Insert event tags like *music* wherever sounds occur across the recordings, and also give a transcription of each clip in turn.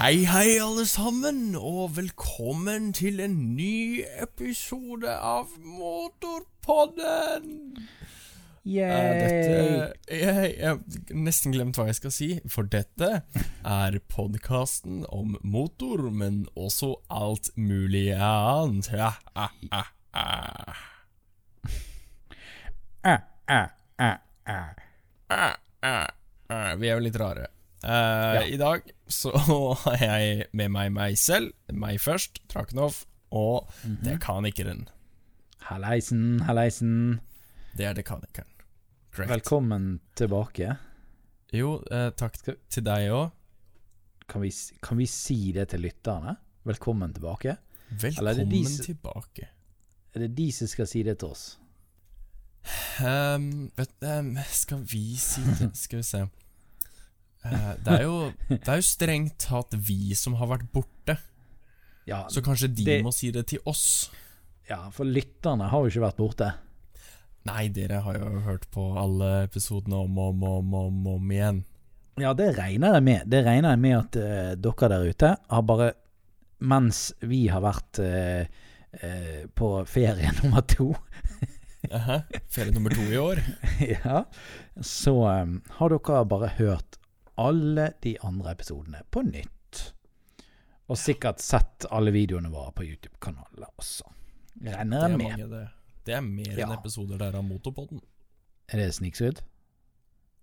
Hei, hei, alle sammen, og velkommen til en ny episode av Motorpodden! Eh, Yay! dette, jeg, jeg har nesten glemt hva jeg skal si, for dette er podkasten om motor, men også alt mulig annet. Ja, ah, ah, ah. Ah, ah, ah, ah. Ah, ah, ah. Vi er jo litt rare. Eh, I dag så *laughs* har jeg med meg meg selv, meg først, Trakenhoff, og dekanikeren. Halleisen, halleisen. Det er dekanikeren. Correct. Velkommen tilbake. Jo, eh, takk til deg òg. Kan vi, kan vi si det til lytterne? Velkommen tilbake. Eller er Velkommen de tilbake. Er det de som skal si det til oss? Um, vet, um, skal vi si det *laughs* Skal vi se. Eh, det, er jo, det er jo strengt tatt vi som har vært borte, Ja, så kanskje de Det- må si det til oss. ja, for lytterne har jo ikke vært borte. Nei, dere har jo hørt på alle episodene om og om, om, om, om igjen. Ja, det regner jeg med. Det regner jeg med at uh, dere der ute har bare Mens vi har vært uh, uh, på ferie *laughs* nummer to, Aha, Ferie nummer to i år. *laughs* ja, så um, har dere bare hørt alle de andre episodene på nytt. Og sikkert sett alle videoene våre på YouTube-kanalen også. Regner er jeg med. mange, det. Det er mer enn Ja. episoder der av Motorpodden. Er det snikskrudd?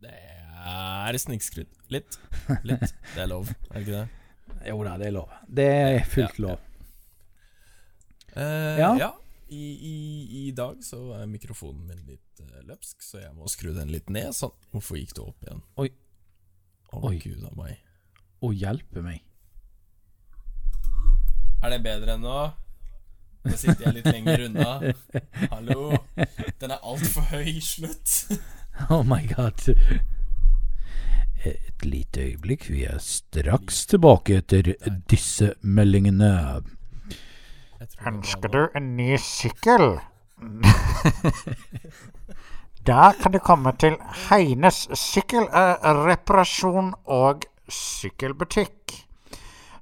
Det er snikskryt. Litt. Litt. Det er lov, er det ikke det? Jo da, det er lov. Det er fullt Ja, ja. lov. Eh, Ja. ja. I, i, I dag så er mikrofonen min litt uh, løpsk, så jeg må skru den litt ned. Sånn. Hvorfor gikk det opp igjen? Oi. Å, Oi. gud a meg. Å hjelpe meg. Er det bedre enn nå? Nå sitter jeg litt lenger unna. Hallo? Den er altfor høy. Slutt. *laughs* Oh my god. Et lite øyeblikk, vi er straks tilbake etter disse meldingene. Er Ønsker du en ny sykkel? *laughs* Da kan du komme til Heines sykkelreparasjon og sykkelbutikk.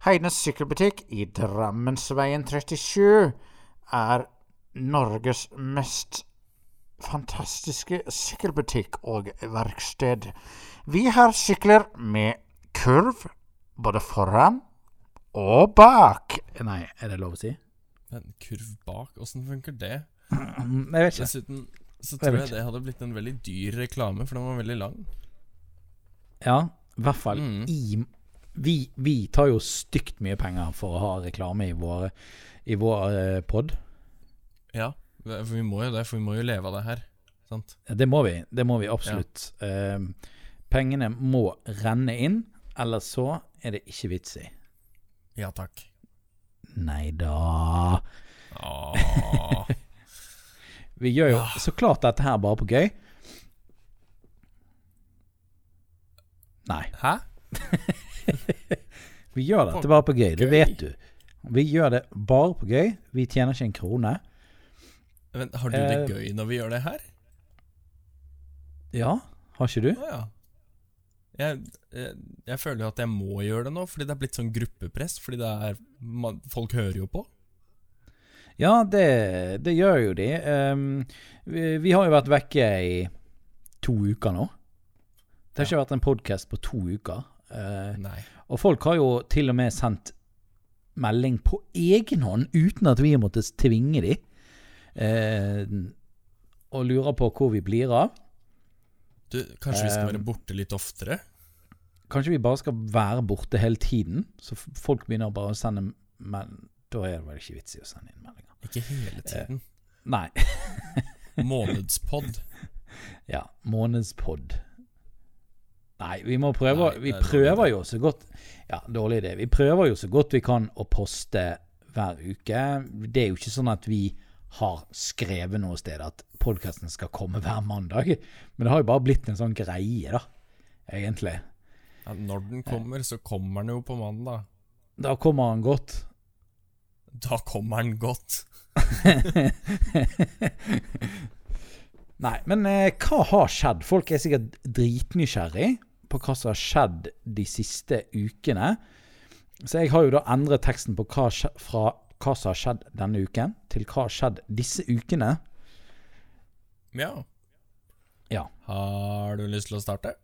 Heines sykkelbutikk i Drammensveien 37 er Norges mest fantastiske sykkelbutikk og verksted. Vi har sykler med kurv både foran og bak. Nei, er det lov å si? Men kurv bak, åssen funker det? Jeg vet ikke. Dessuten så tror jeg det hadde blitt en veldig dyr reklame, for den var veldig lang. Ja, i hvert fall Mm. i vi, vi tar jo stygt mye penger for å ha reklame i vår, i vår eh, pod. Ja, for vi må jo det, for vi må jo leve av det her. Sant? Det må vi. Det må vi absolutt. Eh, pengene må renne inn, ellers så er det ikke vits i. Ja takk. Nei da. Vi gjør jo så klart dette her bare på gøy. Nei. Hæ? *laughs* Vi gjør dette bare på gøy, det vet du. Vi gjør det bare på gøy. Vi tjener ikke en krone. Men har du det Eh. gøy når vi gjør det her? Ja, har ikke du? Å ja. Jeg, jeg, jeg føler jo at jeg må gjøre det nå, fordi det er blitt sånn gruppepress. Fordi det er man, Folk hører jo på. Ja, det, det gjør jo de. Um, vi, vi har jo vært vekke i to uker nå. Det har ikke vært en podkast på to uker. Uh, og folk har jo til og med sendt melding på egen hånd uten at vi har måttet tvinge de. Uh, og lurer på hvor vi blir av. Du, kanskje vi skal være borte litt oftere? Kanskje vi bare skal være borte hele tiden, så folk begynner bare å sende Men da er det vel ikke vits i å sende inn meldinger. Ikke hele tiden. Nei. *laughs* *laughs* Månedspod. Ja, månedspod. Nei, vi må prøve Nei, Vi er prøver jo så godt Ja, dårlig idé. Vi prøver jo så godt vi kan å poste hver uke. Det er jo ikke sånn at vi har skrevet noe sted at podkasten skal komme hver mandag. Men det har jo bare blitt en sånn greie, da. Egentlig. Ja, når den kommer, så kommer den jo på mandag. Da kommer han godt. Da kommer han godt. *laughs* Nei, men eh, hva har skjedd? Folk er sikkert dritnysgjerrig på hva som har skjedd de siste ukene. så jeg har jo da endret teksten på hva, fra hva som har skjedd denne uken, til hva har skjedd disse ukene. Ja. Ja. Har du lyst til å starte?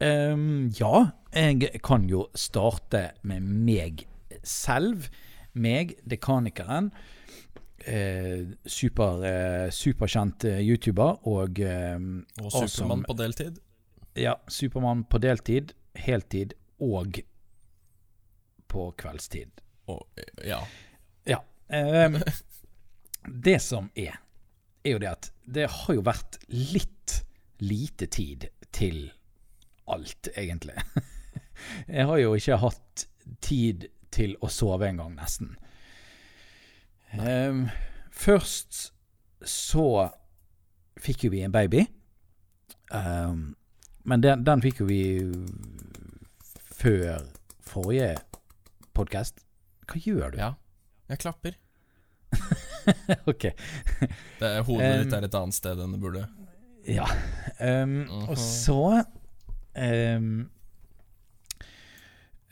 Um, ja, jeg kan jo starte med meg selv. Meg, dekanikeren. Eh, super, eh, superkjent eh, YouTuber og eh, Og Awesome. Supermann på deltid? ja, Supermann på deltid, heltid og på kveldstid. Og, ja. Ja. Eh, det som er, er jo det at det har jo vært litt lite tid til alt, egentlig. *laughs* Jeg har jo ikke hatt tid til å sove en gang, nesten. Um, først så fikk jo vi en baby. Um, men den, den fikk jo vi før forrige podkast. Hva gjør du? ja. Jeg klapper. *laughs* ok. Det er, hodet Um, ditt er et annet sted enn det burde. Ja. Ehm, Og Mhm. så ehm,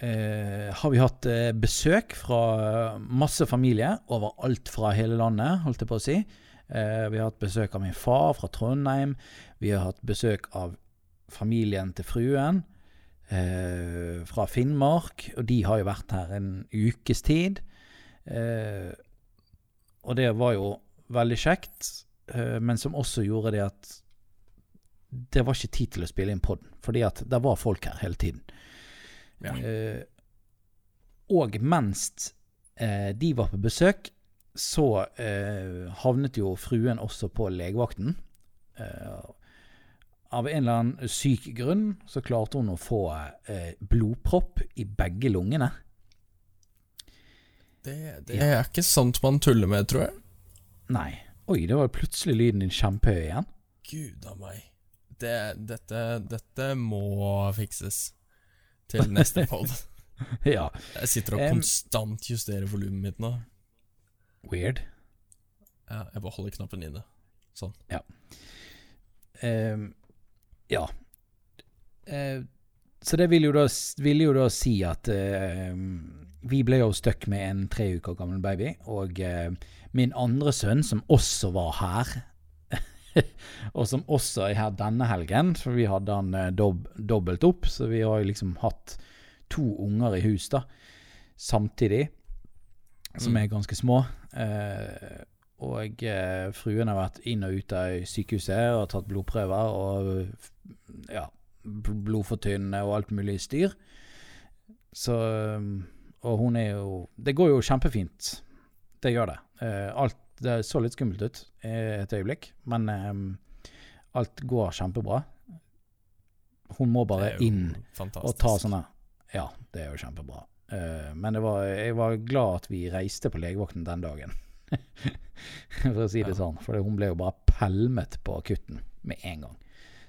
eh, har vi hatt eh, besøk fra masse familie overalt fra hele landet, holdt jeg på å si. Eh, vi har hatt besøk av min far fra Trondheim. Vi har hatt besøk av familien til fruen eh, fra Finnmark. Og de har jo vært her en ukes tid. Eh, og det var jo veldig kjekt, eh, men som også gjorde det at det var ikke tid til å spille inn podden, fordi at det var folk her hele tiden. Ja. Eh, og mens eh, de var på besøk, så eh, havnet jo fruen også på legevakten. Av en eller annen syk grunn så klarte hun å få blodpropp i begge lungene. Det, det er ikke sant man tuller med, tror jeg. Nei. Oi, det var plutselig lyden din kjempehøy igjen. Gud a meg. Det, dette, dette må fikses til neste *laughs* pod. ja. Jeg sitter og um, konstant justerer volumet mitt nå. Weird. Ja, jeg bare holder knappen inne. Sånn. Ehm, ja. Uh, så det vil jo da, vil jo da si at uh, vi ble jo stuck med en tre uker gammel baby, og uh, min andre sønn, som også var her, *laughs* og som også er her denne helgen, for vi hadde han eh, dob dobbelt opp, så vi har liksom hatt to unger i hus da, samtidig, som Mm. er ganske små. Eh, og eh, fruen har vært inn og ut av sykehuset og tatt blodprøver og ja, blodfortynnende og alt mulig styr. Så Og hun er jo Det går jo kjempefint. Det gjør det. Eh, alt Det så litt skummelt ut et øyeblikk, men um, alt går kjempebra. Hun må bare inn fantastisk. og ta sånne Ja, det er jo kjempebra. Uh, men det var, jeg var glad at vi reiste på legevakten den dagen. *laughs* For å si det Ja. sånn. For hun ble jo bare pælmet på akutten med en gang.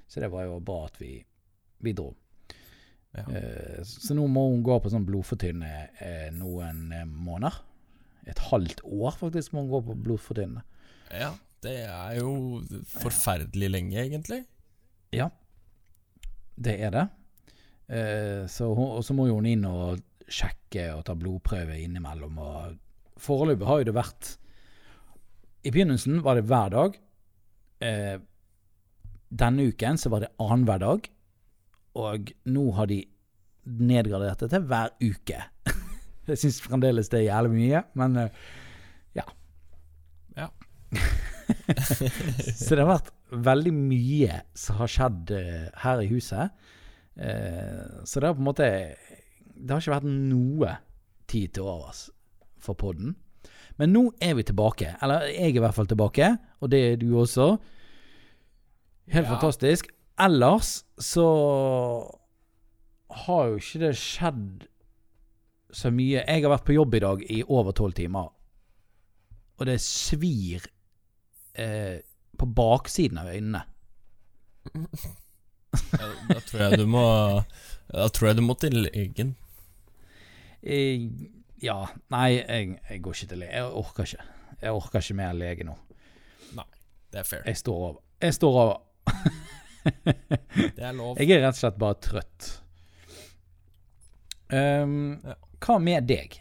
Så det var jo bra at vi, vi dro. Ja. Uh, så nå må hun gå på sånn blodfortynnende uh, noen måneder. Et halvt år faktisk må hun gå på blodfortynnende. ja, det er jo forferdelig lenge, egentlig. Ja, det er det. Eh, så og så må jo hun inn og sjekke og ta blodprøve innimellom. Og foreløpig har jo det vært I begynnelsen var det hver dag. Eh, denne uken så var det annenhver dag. Og nå har de nedgradert det til hver uke. *laughs* Jeg syns fremdeles det er jævlig mye, men eh, ja. Ja. *laughs* Så det har vært veldig mye som har skjedd eh, her i huset. Eh, så det har på en måte Det har ikke vært noe tid til overs for podden. Men nå er vi tilbake. Eller jeg er i hvert fall tilbake, og det er du også. Helt Ja. fantastisk. Ellers så har jo ikke det skjedd så mye. Jeg har vært på jobb i dag i over tolv timer, og det svir eh, på baksiden av øynene. Ja, *laughs* Da tror jeg du må Da tror jeg du må til legen. Jeg, ja, nei, jeg, jeg går ikke til legen. Jeg orker ikke. Jeg orker ikke mer lege nå. Nei, Det er fair. Jeg står over. Jeg står over. Det er lov. Jeg er rett og slett bare trøtt. Um, Ja. Hva med deg?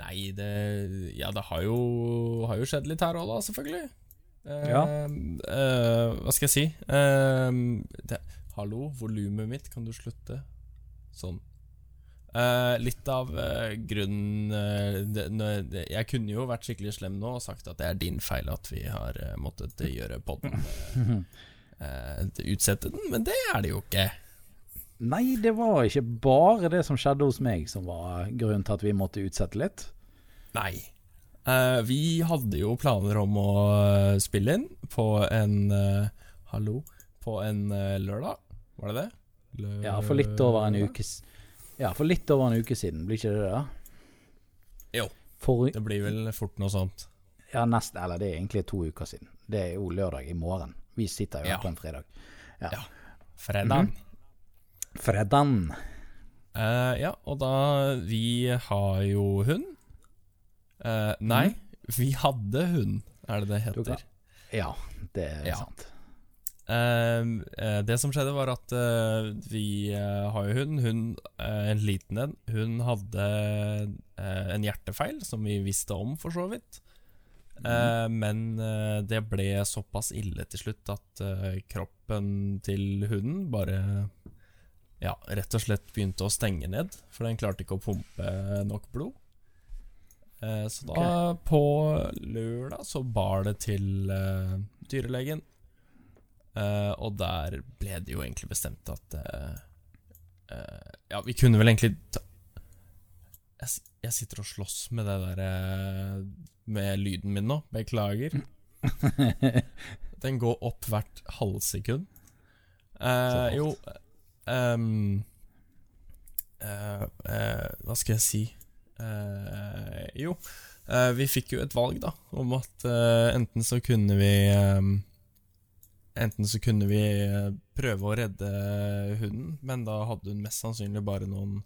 Nei, det Ja, det har jo, har jo skjedd litt her òg, da, selvfølgelig. Eh, Ja. eh, hva skal jeg si? Eh, det, hallo, volumet mitt, kan du slutte? Sånn. Eh, litt av eh, grunnen eh, det, det, Jeg kunne jo vært skikkelig slem nå og sagt at det er din feil at vi har måttet gjøre podden *laughs* eh, Utsette den, men det er det jo ikke. Nei, det var ikke bare det som skjedde hos meg som var grunnen til at vi måtte utsette litt. Nei. Uh, vi hadde jo planer om å eh, spille inn på en uh, Hallo? På en uh, lørdag, var det det? Lø- Ja, for litt over en uke Ja, for litt over en uke siden, blir ikke det det? Jo. For, Det blir vel fort noe sånt. ja, nesten, eller det er egentlig to uker siden. Det er jo lørdag i morgen. Vi sitter jo Ja. på en fredag. Ja. Fredag. Mhm. Fredagen. Uh, ja, og da Vi har jo hund. Uh, nei, mm. vi hadde hund, er det det heter. Ja, det er Ja. sant. Uh, det som skjedde, var at vi har jo hund. Hun, en liten en, hun hadde en hjertefeil, som vi visste om, for så vidt. Mm. men det ble såpass ille til slutt at kroppen til hunden bare Ja, rett og slett begynte å stenge ned, for den klarte ikke å pumpe nok blod. Eh, så da, på lørdag, så bar det til eh, dyrelegen. Eh, og der ble det jo egentlig bestemt at eh, eh, Ja, vi kunne vel egentlig ta jeg, jeg sitter og slåss med det der eh, Med lyden min nå. Beklager. *laughs* Den går opp hvert halvsekund. Eh, jo ehm, uh, uh, Hva skal jeg si Eh, Jo, vi fikk jo et valg, da, om at enten så kunne vi um, Enten så kunne vi prøve å redde hunden, men da hadde hun mest sannsynlig bare noen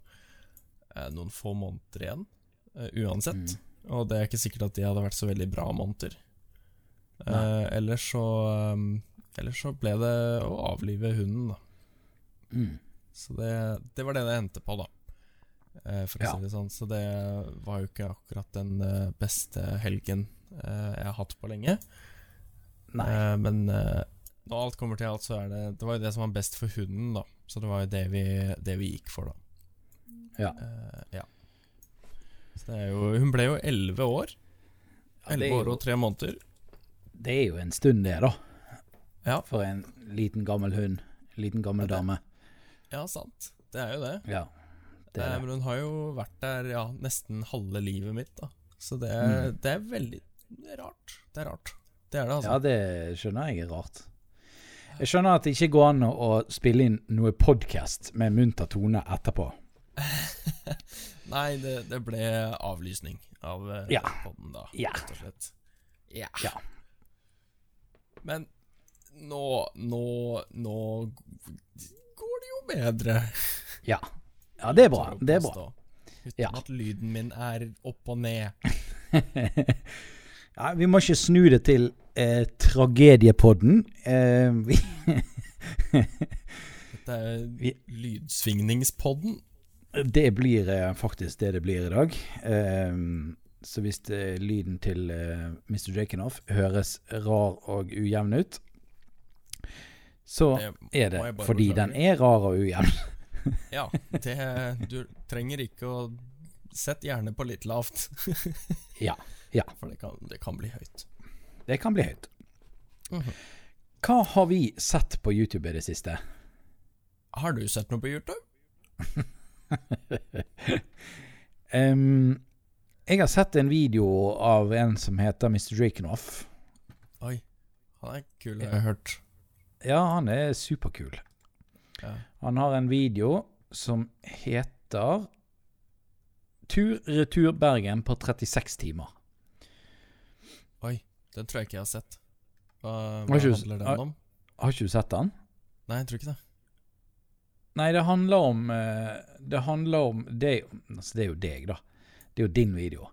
Noen få måneder igjen, uansett. uansett. Og det er ikke sikkert at de hadde vært så veldig bra måneder. Eh, ellers så um, Ellers så ble det å avlive hunden, da. Mm. Så det, det var det det endte på, da. Eh, for å Ja. si det sånn. Så det var jo ikke akkurat den eh, beste helgen eh, jeg har hatt på lenge. Nei. Men når alt kommer til alt, så er det Det var jo det som var best for hunden, da. Så det var jo det vi, det vi gikk for, da. Ja. Uh, ja. Så det er jo Hun ble jo elleve år. Ja, Elleve er år og tre måneder. det er jo en stund, det, da. Ja. For en liten, gammel hund. Liten, gammel Ja, dame. Ja, sant. Det er jo det. Ja. Det Eh, er det. men hun har jo vært der ja, nesten halve livet mitt, da. Så det, Mm. det er veldig rart. Det er rart. Det er det, altså. Ja, det skjønner jeg er rart. Jeg skjønner at det ikke går an å å spille inn noe podkast med munter tone etterpå. *laughs* Nei, det, det ble avlysning av eh, Ja. podden da, Ja. rett og slett. Ja. Ja. Men nå, nå, nå går det jo bedre. Ja. Ja, det er bra. Det er bra. Uten Ja. at lyden min er opp og ned. *laughs* Ja, vi må ikke snu det til eh, tragediepodden. Eh, vi, *laughs* Dette er lydsvingningspodden. det blir eh, faktisk det det blir i dag. Eh, så hvis eh, lyden til eh, Mr. Jakenoff høres rar og ujevn ut, så er det jeg fordi den er rar og ujevn. *laughs* Ja, det, du trenger ikke å Sett gjerne på litt lavt. *laughs* Ja, ja. For det kan, det kan bli høyt. Det kan bli høyt. Mhm. Hva har vi sett på YouTube i det siste? Har du sett noe på YouTube? *laughs* um, jeg har sett en video av en som heter Mr. Drakenoff. Oi, han er kul, har jeg hørt. Ja, han er superkul. Ja. Han har en video som heter Tur-retur Bergen på 36 timer. Oi, den tror jeg ikke jeg har sett. Hva, hva ikke handler handler har- den om? Har ikke du sett den? Nei, jeg tror ikke det. Nei, det handler om eh, Det handler om det, altså det er jo deg, da. Det er jo din video.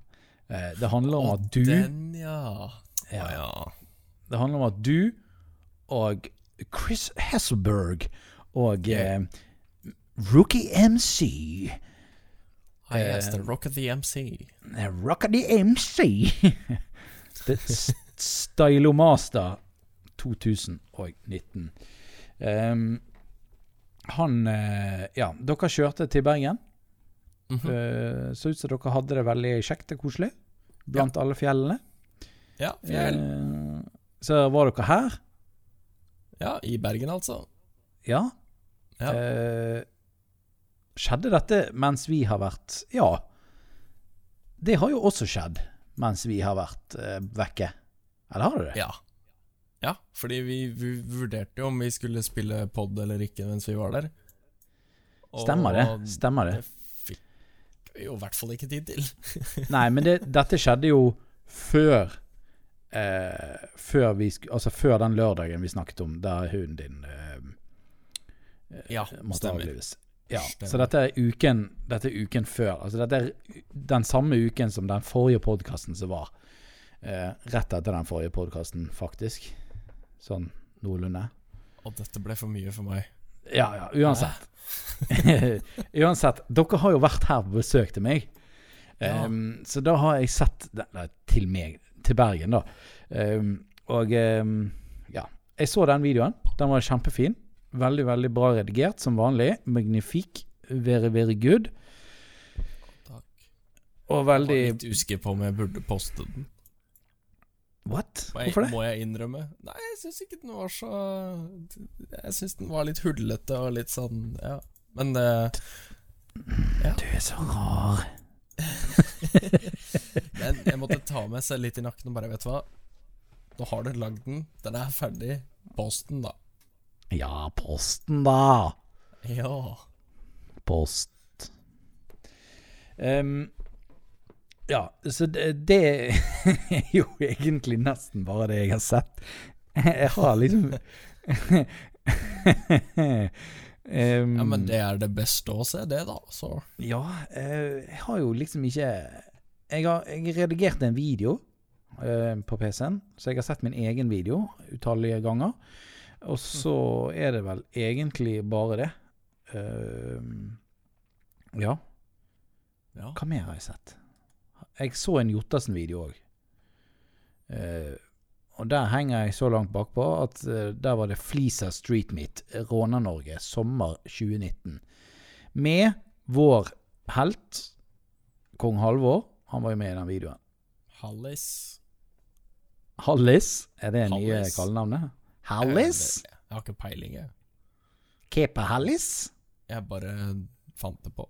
Eh, Det handler om at du Den, ja. Ja. Å, ja. Det handler om at du og Chris Hasselberg og Yeah. uh, Rookie MC Ah, yes, Eh, the Rock of the MC. Rock of the MC. the Stylomaster 2019. Um, han eh, Ja, dere kjørte til Bergen. Mhm. Eh, så ut som dere hadde det veldig kjekt og koselig blant alle fjellene. Ja, fjell. Så var dere her. Ja, i Bergen, altså. Ja. Ja. Eh, skjedde dette mens vi har vært Ja. Det har jo også skjedd mens vi har vært eh, vekke. Eller har det det? Ja. Ja, fordi vi, vi vurderte jo om vi skulle spille pod eller ikke mens vi var der. Og Stemmer det. Stemmer det. Det fikk vi jo i hvert fall ikke tid til. *laughs* Nei, men det, dette skjedde jo før eh, Før vi Altså før den lørdagen vi snakket om, der hunden din eh, Ja, måtte stemmer. avlives. Ja, Stemmer. så dette er uken Dette er uken før. Altså dette er den samme uken som den forrige podkasten som var. Eh, rett etter den forrige podkasten, faktisk. Sånn noenlunde. Og dette ble for mye for meg. Ja, ja, uansett. *laughs* uansett, dere har jo vært her på besøk til meg. Ja. Ehm, så da har jeg sett til meg, til Bergen, da. Um, og um, ja, jeg så den videoen. Den var kjempefin. Veldig, veldig bra redigert, som vanlig. Magnifik. Very, very good. Takk. Og Jeg var veldig litt usikker på om jeg burde poste den. What? Hvorfor det? må jeg innrømme? Nei, jeg syns ikke den var så Jeg syns den var litt hullete og litt sånn Ja. Men eh, Du er så rar. *laughs* Men jeg måtte ta meg selv litt i nakken og bare, vet du hva Nå har du lagd den, den er ferdig. Posten, da. Ja, posten, da. Ja. Post. Um, ja, så det, det er jo egentlig nesten bare det jeg har sett. Jeg har liksom *laughs* Ehm, ja, men det er det beste å se, det, da. Så Ja, Uh, jeg har jo liksom ikke Jeg har jeg redigerte en video uh, på PC-en, så jeg har sett min egen video utallige ganger. Og så er det vel egentlig bare det. Uh, ja. ja. Hva mer har jeg sett? Jeg så en Jottassen-video òg. Og der henger jeg så langt bakpå at eh, der var det Flisa Street Meet, Råna-Norge, sommer 2019. Med vår helt, kong Halvor. Han var jo med i den videoen. Hallis. Hallis, er det nye Hallis. kallenavnet? Hallis? Jeg, jeg har ikke peiling, jeg. Kepa Hallis? Jeg bare fant det på.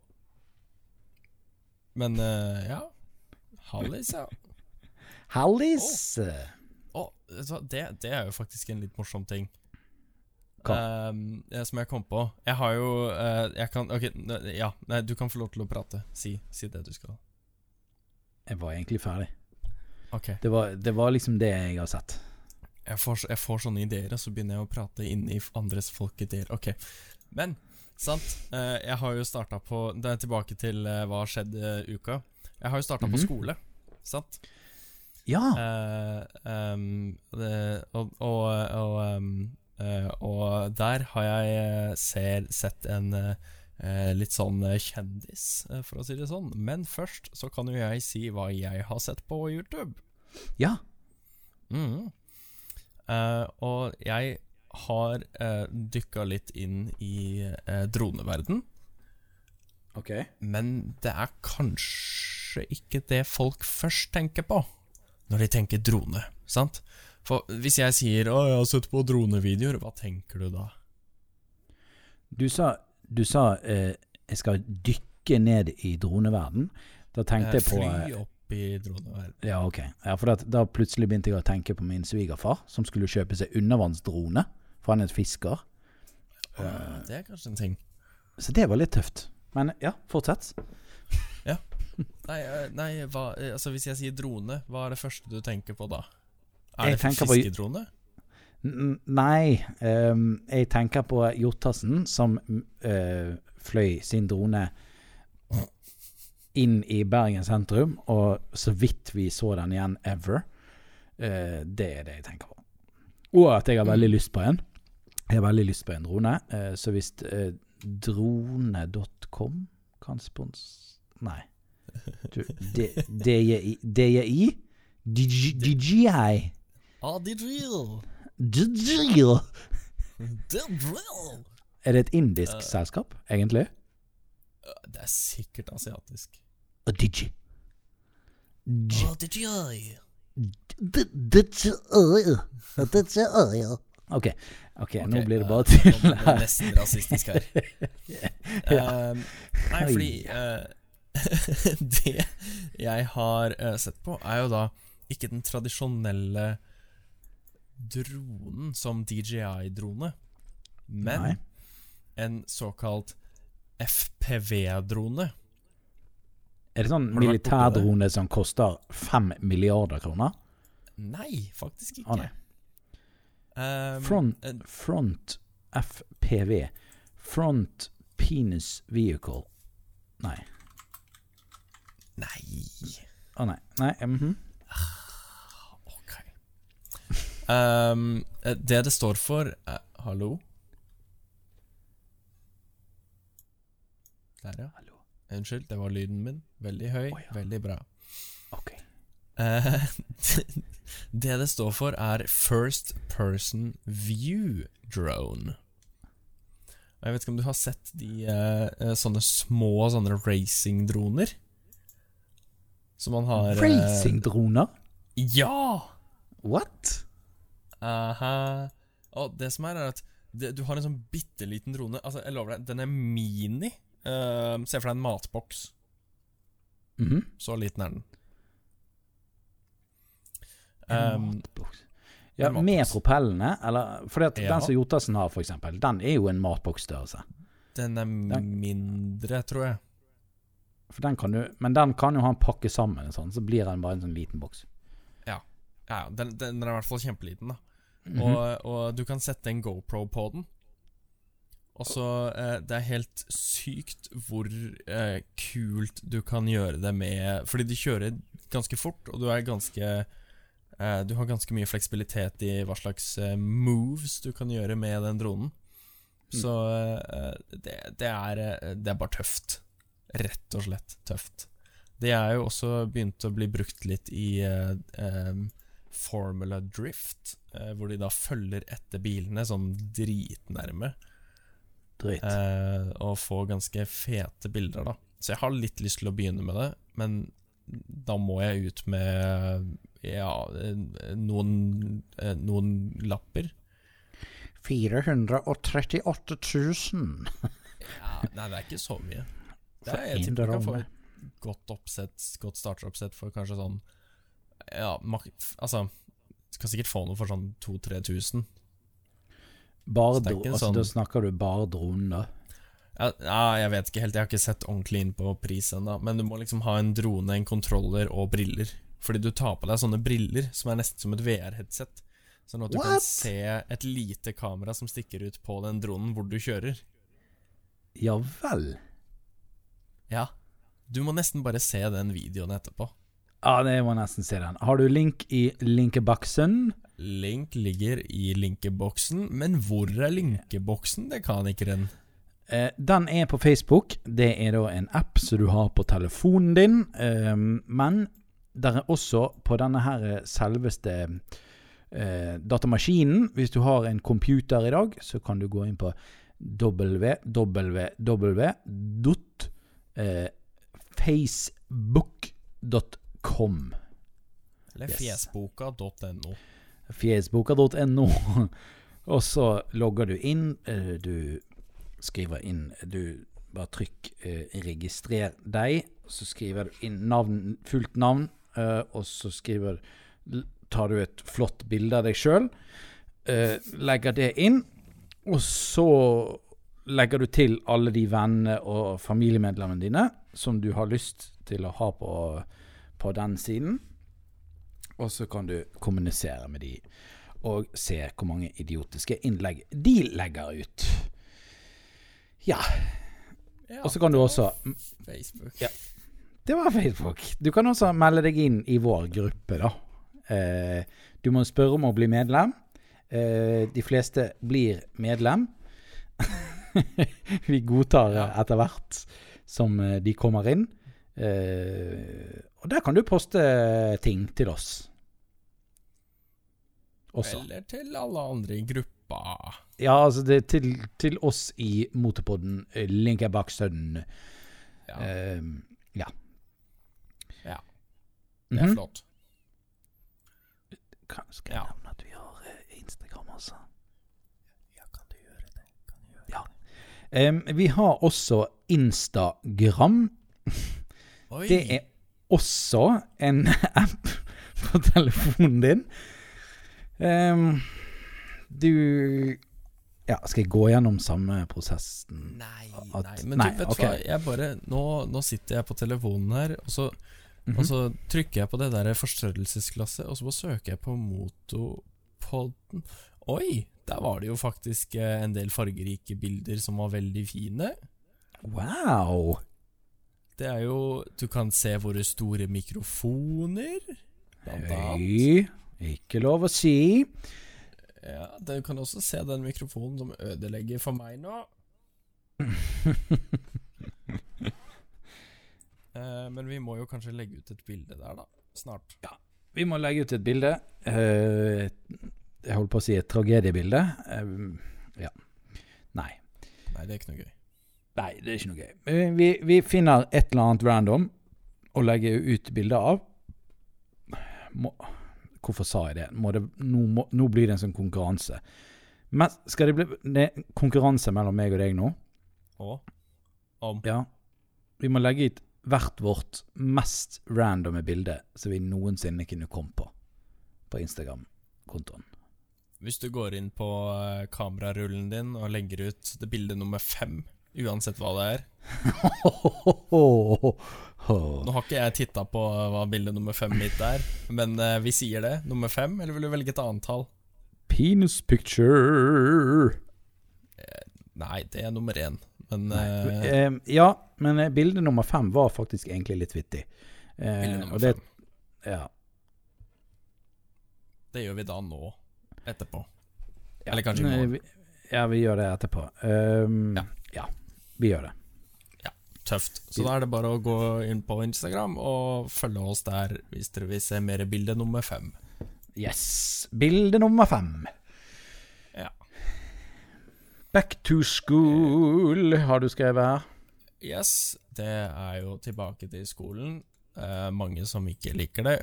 Men uh, ja. Hallis, ja. Hallis? Å, hva, det, det er jo faktisk en litt morsom ting. Eh, som jeg kom på. Jeg har jo uh, Jeg kan Ok, ja. Nei, du kan få lov til å prate. Si, si det du skal. Jeg var egentlig ferdig. Okay. Det var, det var liksom det jeg har sett. Jeg får, jeg får sånne ideer, og så begynner jeg å prate inn i andres folkideer. Ok. Men, sant. eh, jeg har jo starta på Det er tilbake til eh, hva har skjedd uka. Jeg har jo starta Mhm. på skole, sant. Ja. Uh, um, det, og og, og, um, uh, og der har jeg eh, ser, sett en eh, litt sånn kjendis, for å si det sånn. Men først så kan jo jeg si hva jeg har sett på YouTube. ja. Mm. Og jeg har uh, dykka litt inn i uh, droneverden, Ok. men det er kanskje ikke det folk først tenker på når de tenker drone, sant? For hvis jeg sier 'Å, jeg har sett på dronevideoer', hva tenker du da? Du sa, du sa eh, jeg skal dykke ned i droneverden. Da tenkte jeg på Fly eh, opp i droneverden. Ja, ok. Ja, for at, da plutselig begynte jeg å tenke på min svigerfar, som skulle kjøpe seg undervannsdrone. For han er et fisker. Ja, det er kanskje en ting. Så det var litt tøft. Men ja, fortsett. *laughs* Nei, eh, nei hva, eh, altså hvis jeg sier drone, hva er det første du tenker på da? Jeg Er det tenker på- fiskedrone? Nei, um, jeg tenker på Jotassen som uh, fløy sin drone inn i Bergen sentrum, og så vidt vi så den igjen ever. Uh, det er det jeg tenker på. Og at jeg har veldig lyst på en. Jeg har veldig lyst på en drone, uh, så hvis drone.com kan spons... Nei. DJI DJI? DJI? DJI? Ah. Er det et indisk selskap, egentlig? Det er sikkert asiatisk. Og Digi. Ah. Ok, ok, nå blir det eh, bare til det nesten rasistisk her. *laughs* Um, nei, fordi eh, *laughs* Det jeg har eh, sett på, er jo da ikke den tradisjonelle dronen som DJI-drone, men Nei. en såkalt FPV-drone. Er det sånn militærdrone som koster fem milliarder kroner? Nei, faktisk ikke. ikke. nei. Um, Front, front FPV. Front Penis Vehicle. Nei. Nei Å nei. Nei. mhm. Ok. Um, det det står for uh, Hallo? Der, ja. Hallo. Unnskyld, det var lyden min. Veldig høy. oh, ja. Veldig bra. Ok. Uh, *laughs* det det står for, er First Person View Drone. Og Jeg vet ikke om du har sett de eh, sånne små sånne racingdroner? Som man har eh, Racingdroner? Ja! What? Aha. Og det som er, er at det, du har en sånn bitte liten drone. Altså, jeg lover deg, den er mini. Uh, Se for deg en matboks. Mhm. Så liten er den. En Um, matboks. Ja, matboks. med propellene, eller Fordi at Ja. den som Jotassen har, for eksempel, den er jo en matboksstørrelse. den er mindre, tror jeg. Den kan du, men den kan jo han pakke sammen, sånn, så blir den bare en sånn liten boks. Ja, ja den, den er i hvert fall kjempeliten, da. Mhm. og, og du kan sette en GoPro på den. Og så eh, Det er helt sykt hvor eh, kult du kan gjøre det med Fordi de kjører ganske fort, og du er ganske eh, Du har ganske mye fleksibilitet i hva slags eh, moves du kan gjøre med den dronen. Så eh, det, det, er, eh, det er bare tøft. Rett og slett tøft. Det er jo også begynt å bli brukt litt i eh, em, Formula Drift, eh, hvor de da følger etter bilene sånn dritnærme, Drit. eh, og får ganske fete bilder, da. Så jeg har litt lyst til å begynne med det, men da må jeg ut med ja, eh, noen, eh, noen lapper. 438 000 Ja, nei, det er ikke så mye. Det er, jeg tipper du kan få et godt oppsett, godt starteroppsett for kanskje sånn Ja, altså Du skal sikkert få noe for sånn 2000-3000. Bare Så altså, sånn- Da snakker du bare dronen, da. Ja, jeg vet ikke helt, jeg har ikke sett ordentlig inn på pris ennå, men du må liksom ha en drone, en kontroller og briller. Fordi du tar på deg sånne briller som er nesten som et VR-headset. Sånn at du kan se et lite kamera som stikker ut på den dronen hvor du kjører. Ja vel. Ja. Du må nesten bare se den videoen etterpå. Ja, det må nesten se den. Har du link i linkeboksen? Link ligger i linkeboksen, men hvor er linkeboksen? Det kan ikke den. Eh, den er på Facebook. Det er da en app som du har på telefonen din. Eh, men der er også på denne her eh, selveste eh, datamaskinen Hvis du har en computer i dag, så kan du gå inn på www.facebook.com. Eller Yes. fjesboka.no. Fjesboka.no. *laughs* Og så logger du inn. eh, Du skriver inn Du bare trykk eh, 'registrer deg'. Så skriver du inn navn, fullt navn, eh, og så skriver tar du et flott bilde av deg sjøl. Legger det inn. Og så legger du til alle de vennene og familiemedlemmene dine som du har lyst til å ha på, på den siden. Og så kan du kommunisere med de og se hvor mange idiotiske innlegg de legger ut. Ja. Ja, Og så kan du også Facebook. Ja. Det var Facebook. Du kan også melde deg inn i vår gruppe, da. Eh, du må spørre om å bli medlem. Eh, de fleste blir medlem. *laughs* *laughs* Vi godtar etter hvert som eh, de kommer inn. Eh, og der kan du poste ting til oss. Også. Eller til alle andre i gruppa. Ja, altså det til, til oss i Motorpodden. Link bak sønnen. Ja, Eh, ja. Ja. det er Mhm. flott. Kanskje. Ja. nevne at vi har eh, Instagram, altså? Ja, kan du gjøre det? Kan du gjøre Ja. Em, vi har også Instagram. Oi, Det er også en *laughs* app på telefonen din. Um, du Ja, skal jeg gå gjennom samme prosessen? Nei, nei, men nei, du, vet okay. hva, jeg bare nå, nå sitter jeg på telefonen her, og så, Mhm. og så trykker jeg på det der forstørrelsesglasset, og så bare søker jeg på Motopodden. Oi, der var det jo faktisk eh, en del fargerike bilder som var veldig fine. Wow! Det er jo Du kan se våre store mikrofoner, blant annet. Høy. Ikke lov å si. Ja, Du kan også se den mikrofonen som ødelegger for meg nå. *laughs* Eh, men vi må jo kanskje legge ut et bilde der, da. Snart. Vi må legge ut et bilde. Eh, jeg holdt på å si et tragediebilde. Eh, ja. Nei. Nei, det er ikke noe gøy. Nei, det er ikke noe gøy. Vi, vi finner et eller annet random å legge ut bilde av. Må, hvorfor sa jeg det? Det nå, må, nå blir det en sånn konkurranse. Men skal det bli det er konkurranse mellom meg og deg nå? Og om Ja. Vi må legge ut hvert vårt mest randomme bilde som vi noensinne kunne komme på på Instagram-kontoen. Hvis du går inn på eh, kamerarullen din og legger ut det bildet nummer fem, uansett hva det er *laughs* Nå har ikke jeg titta på hva bilde nummer fem mitt er, men eh, vi sier det. Nummer fem, eller vil du velge et annet tall? Penis picture. Nei, det er nummer én. Men Nei. eh, Eh, ja, men eh, bilde nummer fem var faktisk egentlig litt vittig. Eh, bilde nummer det, fem. ja, Det gjør vi da nå. Etterpå. ja, Eller kanskje i morgen. vi- Ja, vi gjør det etterpå. Um, Ja. ja. vi gjør det. Ja, Tøft. Så da er det bare å gå inn på Instagram og følge oss der hvis dere vil se mer bilde nummer fem. Yes. Bilde nummer fem. Ja. Back to school har du skrevet her. Yes, det er jo tilbake til skolen. Eh, mange som ikke liker det.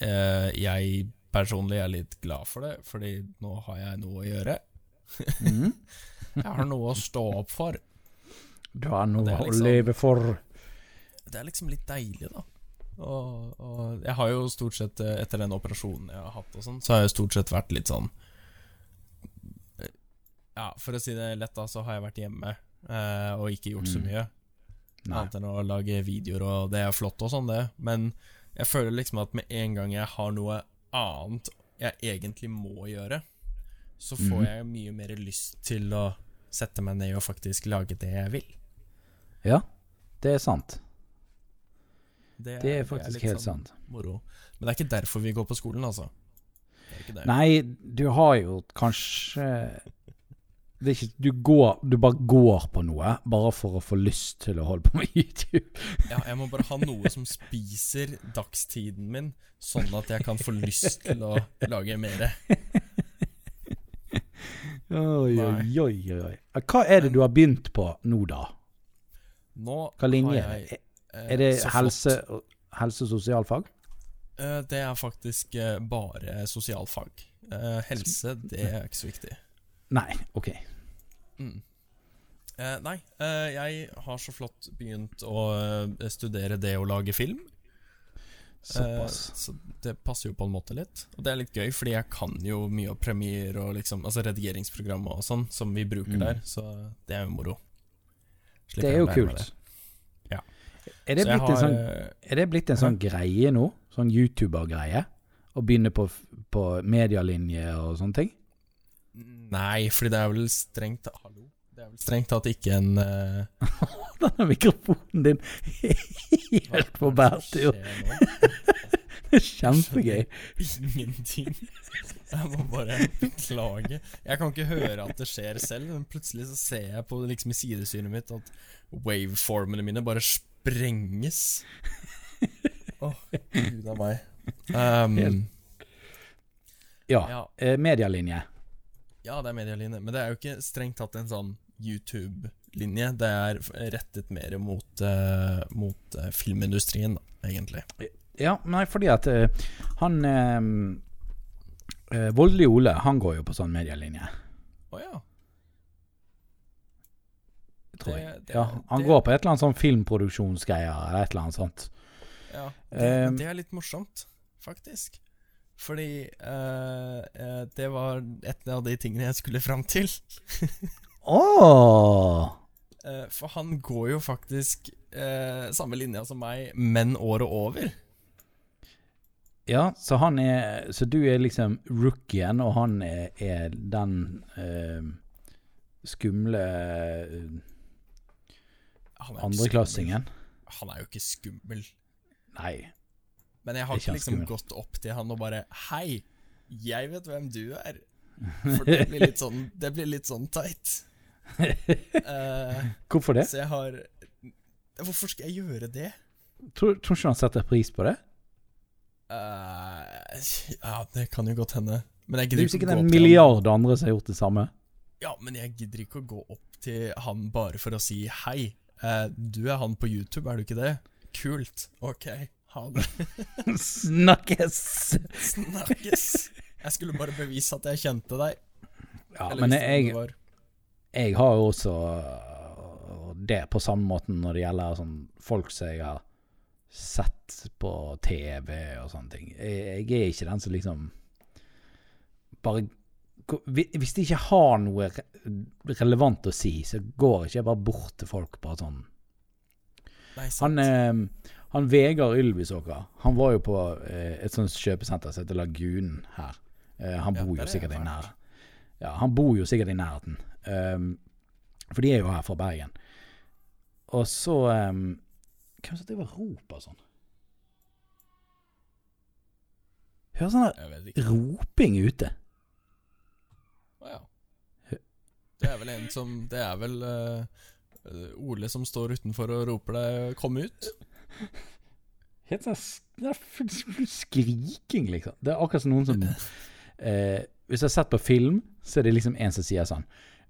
Eh, jeg personlig er litt glad for det, fordi nå har jeg noe å gjøre. Mm. *laughs* Jeg har noe å stå opp for. Du har noe er å liksom- leve for. Det er liksom litt deilig, da. Og, og jeg har jo stort sett, eh, etter den operasjonen jeg har hatt og sånn, så har jeg stort sett vært litt sånn Ja, for å si det lett, da, så har jeg vært hjemme eh, og ikke gjort så Mm. mye. Nei. Annet enn å lage videoer, og det er flott og sånn, det. Men jeg føler liksom at med en gang jeg har noe annet jeg egentlig må gjøre, så får mm. jeg mye mer lyst til å sette meg ned og faktisk lage det jeg vil. Ja, det er sant. Det Det er faktisk litt helt sånn sant. Moro. Men det er ikke derfor vi går på skolen, altså. Det er det. Nei, du har jo kanskje det er ikke, du, går, du bare går på noe bare for å få lyst til å holde på med *laughs* YouTube. Ja, jeg må bare ha noe som spiser dagstiden min, sånn at jeg kan få lyst til å lage mer. Oi, oi, oi, oi. Hva er det du har begynt på nå, da? Nå Hva linje er det? eh, Er det helse, helse- sosialfag? Eh, Det er faktisk eh, bare sosialfag. Helse, det er ikke så viktig. Nei, ok. Mm. Eh, nei, eh, jeg har så flott begynt å eh, studere det å lage film. Såpass. Eh, så det passer jo på en måte litt. Og det er litt gøy, fordi jeg kan jo mye av Premiere og liksom Altså redigeringsprogram og sånn, som vi bruker Mm. der, så det er jo moro. Slipper Det er jo kult. Ja. Er det, Så jeg blitt en har, sånn, eh, er det blitt en sånn greie nå? Sånn YouTuber-greie? Å begynne på, på medielinje og sånne ting? Nei, fordi det er vel strengt Hallo? Det er vel strengt tatt ikke en eh, *laughs* Denne mikrofonen din helt på bærtur. *laughs* Kjempegøy. Ingenting. Jeg må bare beklage. Jeg kan ikke høre at det skjer selv, men plutselig så ser jeg på liksom i sidesynet mitt at waveformene mine bare sprenges. Åh, gud a meg. *laughs* Um, Ja. ja, eh, Medialinje. Ja, det er medielinje, men det er jo ikke strengt tatt en sånn YouTube-linje. Det er rettet mer mot, uh, mot uh, filmindustrien, da, egentlig. Ja, nei, fordi at uh, han Voldelig Ole, han går jo på sånn medielinje, Å ja. tror Det- jeg. det- ja, han det- går på et eller annet sånn filmproduksjonsgreier eller et eller annet sånt. ja. Det, Um, er litt morsomt, faktisk. Fordi eh, det var et av de tingene jeg skulle fram til. *laughs* oh. For han går jo faktisk uh, samme linja som meg, men året over. Ja, så han er Så du er liksom rookien, og han er, er den skumle andreklassingen. Han er jo ikke skummel. Nei. Men jeg har Ikke liksom gått opp til han og bare Hei, jeg vet hvem du er. For det blir litt sånn Det blir litt sånn teit. Uh, *laughs* Hvorfor det? så jeg har Hvorfor skal jeg gjøre det? Tror, tror ikke han setter pris på det? Uh, ja, det kan jo godt hende. Men jeg Det er gidder ikke å gå opp til han. milliard andre som har gjort det samme. Ja, men jeg gidder ikke å gå opp til han bare for å si hei. Uh, du er han på YouTube, er du ikke det? Kult. Ok, ha det. Snakkes! Snakkes. Jeg skulle bare bevise at jeg kjente deg. Ja, Eller men jeg, jeg har jo også øh, det på samme måten når det gjelder sånn folk som jeg har sett på TV og sånne ting. Jeg, jeg er ikke den som liksom bare Hvis de ikke har noe relevant å si, så går ikke jeg bare bort til folk bare sånn. Nei, sant. Han, eh, han Vegard Ylvisåker, han var jo på eh, et sånt kjøpesenter som heter Lagunen her. Eh, han bor ja, jo er sikkert i nær Ja, han bor jo sikkert i nærheten. Um, for de er jo her fra Bergen. Og så um, Hvem som driver og roper sånn? Hører sånn roping ute. Å ja. Det er vel en som Det er vel uh, Ole som står utenfor og roper deg 'kom ut'? Helt sånn det skriking, liksom. Det er akkurat som noen som eh, Hvis jeg har sett på film, så er det liksom en som sier sånn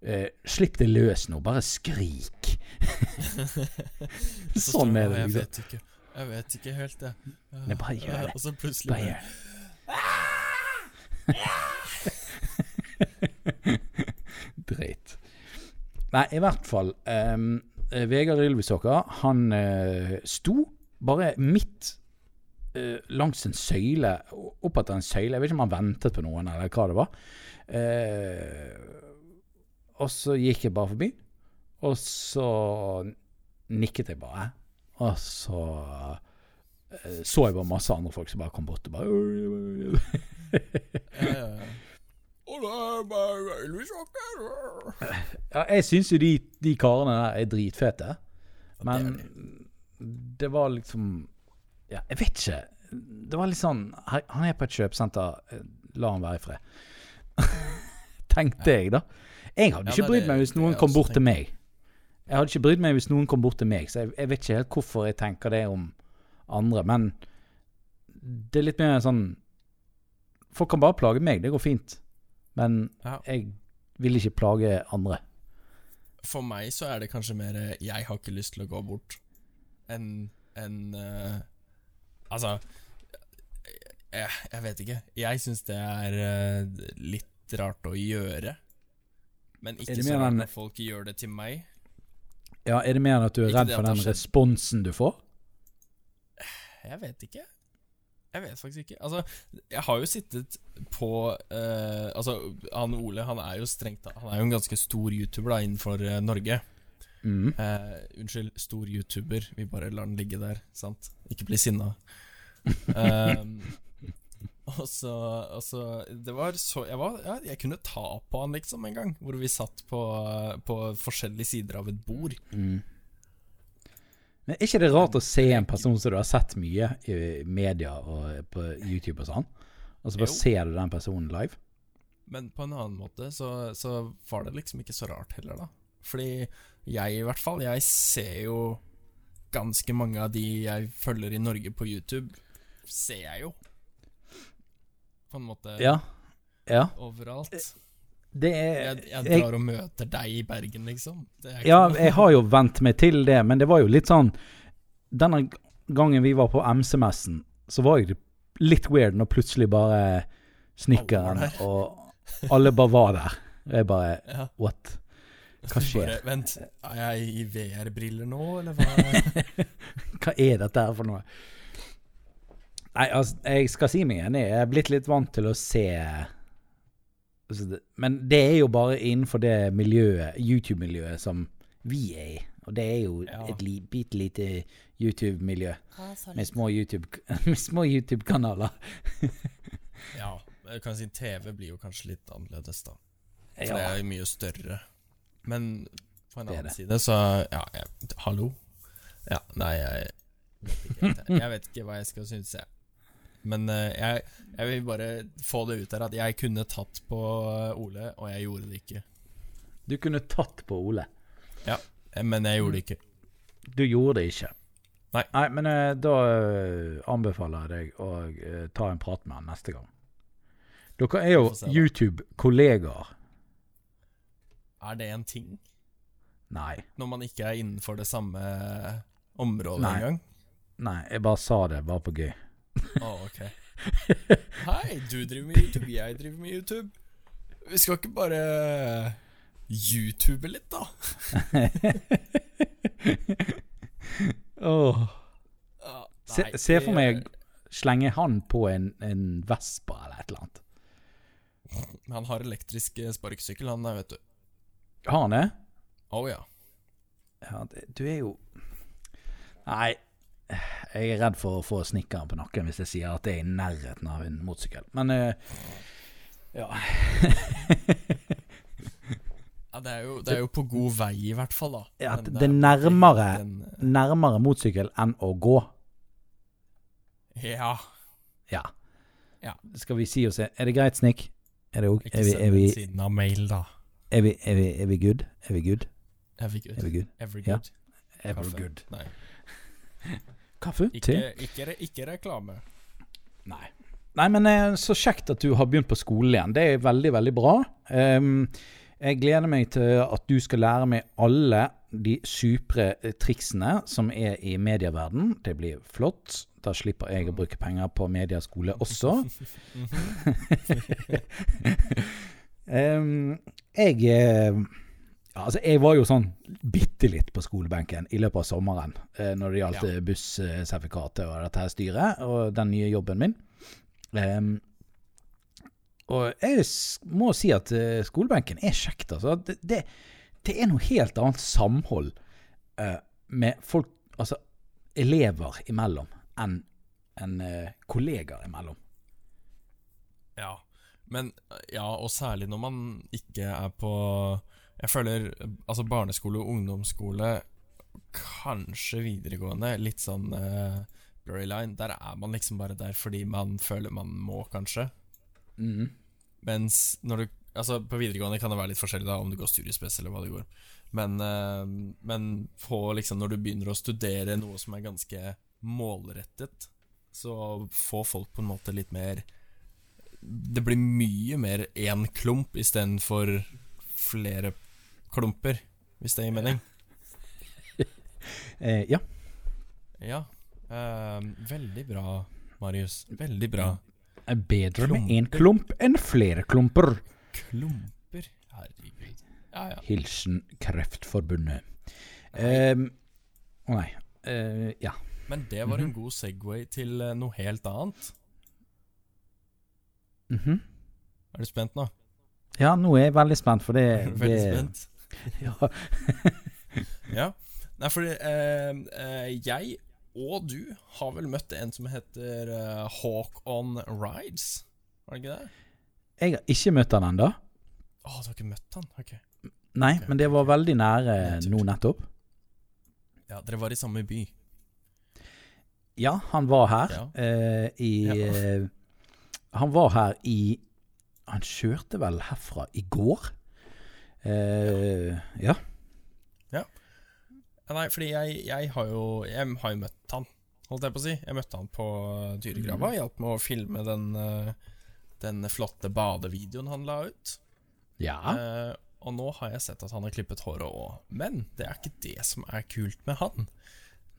eh, Slipp det løs nå, bare skrik. *laughs* Sånn er det. Jeg Liksom. vet ikke. Jeg vet ikke helt, jeg. Nei, bare gjør det. Og så plutselig Bare gjør *laughs* Dreit. Nei, i hvert fall. eh, Vegard Ylvisåker, han eh, sto bare midt eh, langs en søyle, opp etter en søyle. Jeg vet ikke om han ventet på noen, eller hva det var. Eh, og så gikk jeg bare forbi, og så nikket jeg bare. Og så eh, så jeg bare masse andre folk som bare kom bort og bare *laughs* Ja, ja, ja. *laughs* Ja, jeg syns jo de, de karene der er dritfete. Men det var liksom Ja, jeg vet ikke. Det var litt sånn Han er på et kjøpesenter, eh, la han være i fred. *laughs* Tenkte jeg, da. Jeg hadde ikke brydd meg hvis noen kom bort til meg. Jeg hadde ikke brydd meg hvis noen kom bort til meg, så jeg, jeg vet ikke helt hvorfor jeg tenker det om andre. Men det er litt mer sånn Folk kan bare plage meg, det går fint. Men Ja. jeg vil ikke plage andre. For meg så er det kanskje mer eh, Jeg har ikke lyst til å gå bort enn en, uh, Altså jeg, jeg vet ikke. Jeg syns det er uh, litt rart å gjøre. Men ikke så rart at folk gjør det til meg. Ja, Er det mer enn at du er Ikke redd for den responsen du får? Jeg vet ikke. Jeg vet faktisk ikke. Altså, jeg har jo sittet på eh, Altså, han Ole han er jo strengt Han er jo en ganske stor YouTuber da innenfor eh, Norge. Mm. Eh, unnskyld, stor YouTuber. Vi bare lar den ligge der, sant? Ikke bli sinna. Ehm, *laughs* og så, og så Det var så jeg, var, ja, jeg kunne ta på han, liksom, en gang. Hvor vi satt på, på forskjellige sider av et bord. Mm. Men er ikke det rart å se en person som du har sett mye i media og på YouTube og sånn, og så bare Jo. ser du den personen live? Men på en annen måte så, så var det liksom ikke så rart heller, da. Fordi jeg, i hvert fall, jeg ser jo ganske mange av de jeg følger i Norge på YouTube, ser jeg jo. På en måte Ja. Ja. overalt. Det er Jeg, jeg jeg- drar og møter deg i Bergen, liksom. Det Ja, noe- jeg har jo vent meg til det, men det var jo litt sånn Denne gangen vi var på MC-messen, så var det litt weird når plutselig bare Snekkeren og alle bare var der. Jeg bare *laughs* ja. What? Hva skjer? Bare, vent, er jeg i VR-briller nå, eller hva? *laughs* Hva er dette her for noe? Nei, altså, jeg skal si meg enig. Jeg er blitt litt vant til å se det- Men det er jo bare innenfor det miljøet, YouTube-miljøet, som vi er i. Og det er jo Ja. et li, bitte lite YouTube-miljø *laughs* med små YouTube-kanaler. YouTube *laughs* ja, jeg kan si TV blir jo kanskje litt annerledes, da. For det er jo mye større. Men på en annen det. side, så Ja, jeg, hallo? Ja, nei, jeg vet ikke. Jeg vet ikke hva jeg skal synes, jeg. Men eh, jeg, jeg vil bare få det ut der at jeg kunne tatt på eh, Ole, og jeg gjorde det ikke. Du kunne tatt på Ole. Ja, Men jeg gjorde det ikke. Du gjorde det ikke. Nei. men eh, da eh, anbefaler jeg deg å eh, ta en prat med han neste gang. Dere er jo. YouTube-kollegaer. Er det en ting? Nei. Når man ikke er innenfor det samme området Nei. engang? Nei, jeg bare sa det bare på gøy. Å, ok. *laughs* Hei, du driver med YouTube, jeg driver med YouTube. Vi skal ikke bare YouTube litt, da? oh. *laughs* Se, se for meg slenge han på en, en Vespa eller et eller annet. Han har elektrisk eh, sparkesykkel, han der, vet du. Har han det? Å ja. Ja, det, du er jo Nei, jeg er redd for å få snikkeren på nakken hvis jeg sier at det er i nærheten av en motorsykkel. Men uh, ja. *laughs* ja det, er jo, det er jo på god vei, i hvert fall, da. Ja, det, det er nærmere- eh, Nærmere motorsykkel enn å gå. Ja. Ja. Ja. Skal vi si oss Er det greit, Snikk? Er, det? Ikke er, vi, er, vi, siden av mail, da. er, vi, er, vi, er vi good? Er vi good? Every good. Er vi good? Every good. Ja. Every good. Nei. *laughs* Kaffe? Ikke, Te? ikke, ikke reklame. Nei. Nei, men eh, så kjekt at du har begynt på skole igjen. Det er veldig, veldig bra. Ehm, jeg gleder meg til at du skal lære meg alle de supre eh, triksene som er i medieverden. Det blir flott. Da slipper jeg å bruke penger på medieskole også. *laughs* *laughs* Ehm, jeg eh, altså jeg var jo sånn bitte litt på skolebenken i løpet av sommeren eh, når det gjaldt Ja. ja. bussertifikatet og dette her styret og den nye jobben min. Um, og jeg må si at uh, skolebenken er kjekt, altså. Det, det, det er noe helt annet samhold uh, med folk, altså elever imellom, enn en, uh, kollegaer imellom. Ja, men Ja, og særlig når man ikke er på Jeg føler altså barneskole og ungdomsskole, kanskje videregående, litt sånn uh, blurry line. Der er man liksom bare der fordi man føler man må, kanskje. Mm. Mens når du Altså, på videregående kan det være litt forskjellig da om du går studiespes eller hva det går. Men, uh, men på liksom når du begynner å studere noe som er ganske målrettet, så får folk på en måte litt mer Det blir mye mer én klump istedenfor flere klumper, hvis det gir mening. *laughs* Eh, ja. Ja. eh, veldig bra, Marius. Veldig bra. Bedre med Klumper. én klump enn flere klumper. Klumper. Herregud. Ja, ja. Hilsen Kreftforbundet. Ehm, Å nei. Eh, ja. Men det var en god Segway til eh, noe helt annet. Mhm. Er du spent nå? Ja, nå er jeg veldig spent, for det, *laughs* Veldig spent. *laughs* Ja. Ja. Nei, fordi eh, eh, jeg og du har vel møtt en som heter eh, Hawk On Rides? Var det ikke det? Jeg har ikke møtt han ennå. Å, du har ikke møtt han? Ok. Nei, okay. men det var veldig nære nå nettopp. Ja, dere var i samme by. Ja, han var her Ja. eh, i Ja. eh, Han var her i Han kjørte vel herfra i går. Eh, ja. Ja, Nei, fordi jeg, jeg har jo Jeg har jo møtt han, holdt jeg på å si. Jeg møtte han på Dyregrava. Hjalp med å filme den, eh, den flotte badevideoen han la ut. Ja. Eh, og nå har jeg sett at han har klippet håret òg. Men det er ikke det som er kult med han.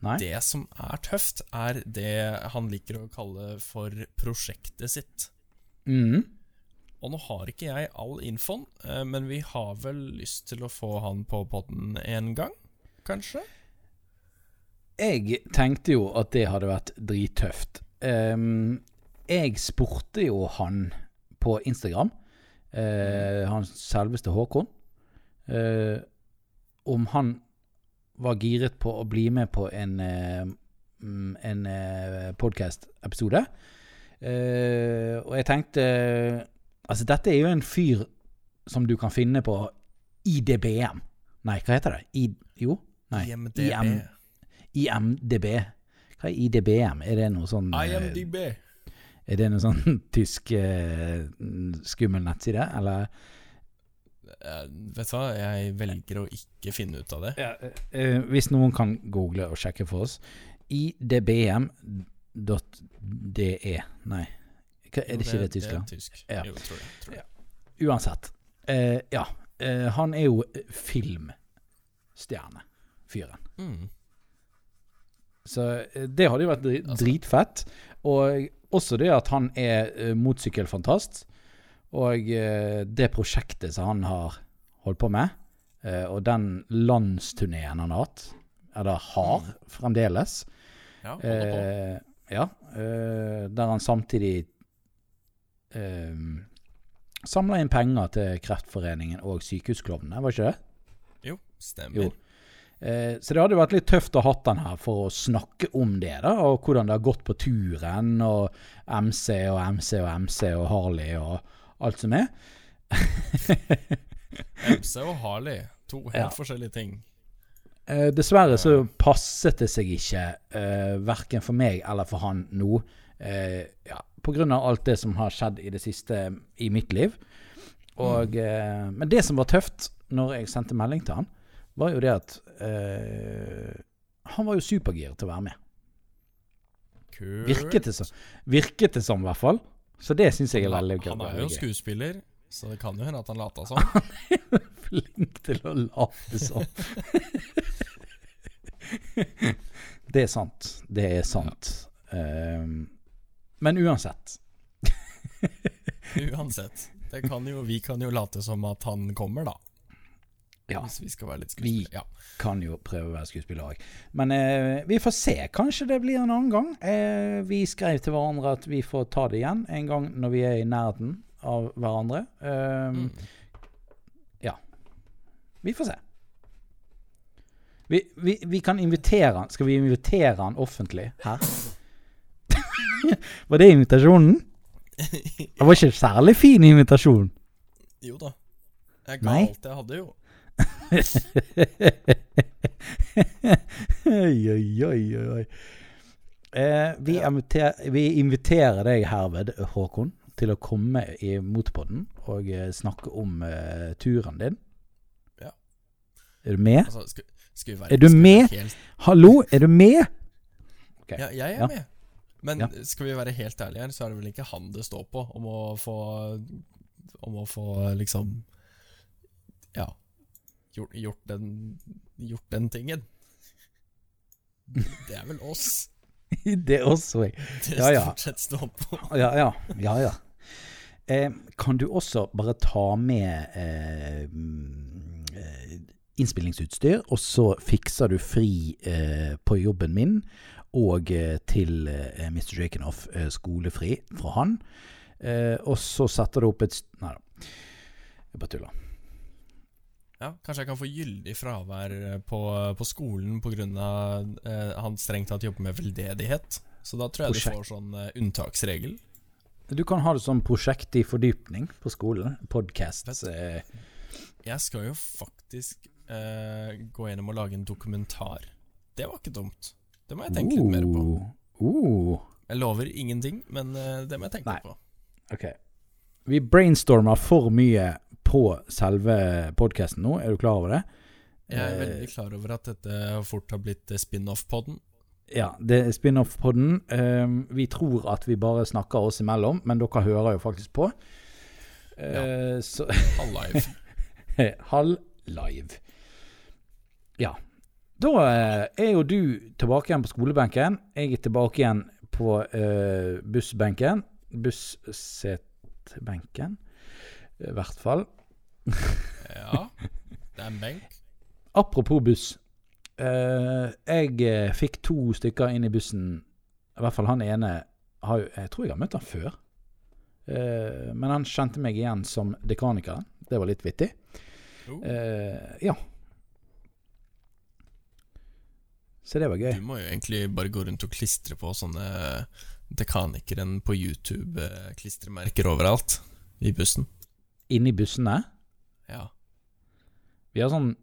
Nei. Det som er tøft, er det han liker å kalle for prosjektet sitt. Mhm. Og nå har ikke jeg all infoen, eh, men vi har vel lyst til å få han på podden en gang, kanskje? Jeg tenkte jo at det hadde vært drittøft. Jeg spurte jo han på Instagram, eh, han selveste Håkon, eh, om han var giret på å bli med på en, mm, en podcast-episode. Eh, og jeg tenkte Altså, dette er jo en fyr som du kan finne på IDBM. Nei, hva heter det? I, jo? Nei. IMDb. IM, IMDb. Hva er IDBM? Er det noe sånn eh, IMDb. Er det noe sånn *laughs* tysk eh, skummel nettside, eller? Eh, vet du hva, jeg velger å ikke finne ut av det. Eh, hvis noen kan google og sjekke for oss. IDBM.de. Nei, er det ikke det Tyskland? Det er tysk. Ja. Jo, tror jeg. Tror jeg. Uansett. Eh, ja. Eh, han er jo filmstjerne, fyren. Mm. Så eh, det hadde jo vært dri- Altså- dritfett. Og også det at han er motorsykkelfantast. Og det prosjektet som han har holdt på med, eh, og den landsturneen han har hatt, eller har fremdeles, Ja, eh, ja, eh, der han samtidig eh, samla inn penger til Kreftforeningen og Sykehusklovnene, var ikke det? Jo, stemmer. Jo. Eh, så det hadde vært litt tøft å ha han her for å snakke om det, da, og hvordan det har gått på turen, og MC og MC og MC og Harley og alt som er. *laughs* MC og Harley, to helt Ja. forskjellige ting. Eh, dessverre så passet det seg ikke, eh, verken for meg eller for han nå, eh, ja, av alt det som har skjedd i det siste i mitt liv. Og, eh, men det som var tøft når jeg sendte melding til han, var jo det at eh, han var jo supergira til å være med. Kult. Virket det som, virket det som i hvert fall. Så det syns jeg er veldig gøy. Han er jo skuespiller, så det kan jo hende at han lata sånn. *laughs* Flink til å late som. *laughs* det er sant. Det er sant. Ehm, men uansett. *laughs* Uansett. Det kan jo, vi kan jo late som at han kommer, da. Ja, Hvis vi skal være litt Vi- Ja. kan jo prøve å være skuespillere òg. Men eh, vi får se. Kanskje det blir en annen gang. Eh, vi skrev til hverandre at vi får ta det igjen en gang når vi er i nærheten av hverandre. Eh, Mm. Vi får se. Vi, vi, vi kan invitere han. Skal vi invitere han offentlig her? *laughs* var det invitasjonen? Det var ikke en særlig fin invitasjon. Jo da. Jeg ga Nei. alt jeg hadde, jo. *laughs* oi, oi, oi, oi. Eh, vi, Ja. inviter, vi inviterer deg herved, Håkon, til å komme i Motpodden og eh, snakke om eh, turen din. Ja. Er du med? Altså, skal, skal være, Er du med? Helt, Hallo, er du med? Okay. ja, jeg er Ja. med. Men Ja. skal vi være helt ærlige her, så er det vel ikke han det står på om å få Om å få liksom Ja Gjort, gjort, den, gjort den tingen. Det er vel oss *laughs* det er oss, det Ja, ja. stort sett står på. Ja, ja. ja, ja. Eh, kan du også bare ta med eh, eh, innspillingsutstyr, og så fikser du fri eh, på jobben min og eh, til eh, Mr. Jakenoff eh, skolefri fra han. Eh, og så setter du opp et Nei da. Jeg bare tuller. Ja, Kanskje jeg kan få gyldig fravær på, på skolen pga. Eh, han strengt tatt jobber med veldedighet. Så da tror jeg Prosjekt. du får sånn eh, unntaksregel. Du kan ha det som prosjekt i fordypning på skolen. Podcast. Eh, Jeg skal jo faktisk eh, gå gjennom og lage en dokumentar. Det var ikke dumt. Det må jeg tenke litt mer på. uh, uh. Jeg lover ingenting, men eh, det må jeg tenke Nei. på. Ok. Vi brainstormer for mye på selve podkasten nå, er du klar over det? Jeg er Eh, veldig klar over at dette fort har blitt spin-off-podden. Ja, det er spin-off-podden. Um, vi tror at vi bare snakker oss imellom, men dere hører jo faktisk på. Eh, Så Halv-live. *laughs* halv live. Ja. Da eh, er jo du tilbake igjen på skolebenken. Jeg er tilbake igjen på uh, bussbenken. Bussetbenken, i hvert fall. Ja. *laughs* Det er en benk. Apropos buss. Uh, jeg fikk to stykker inn i bussen. I hvert fall han ene har jo Jeg tror jeg har møtt han før. Uh, men han kjente meg igjen som dekanikeren. Det var litt vittig. Eh, ja. Så det var gøy. Du må jo egentlig bare gå rundt og klistre på sånne Dekanikeren på YouTube-klistremerker overalt i bussen. Inni bussene. Ja. Vi har sånn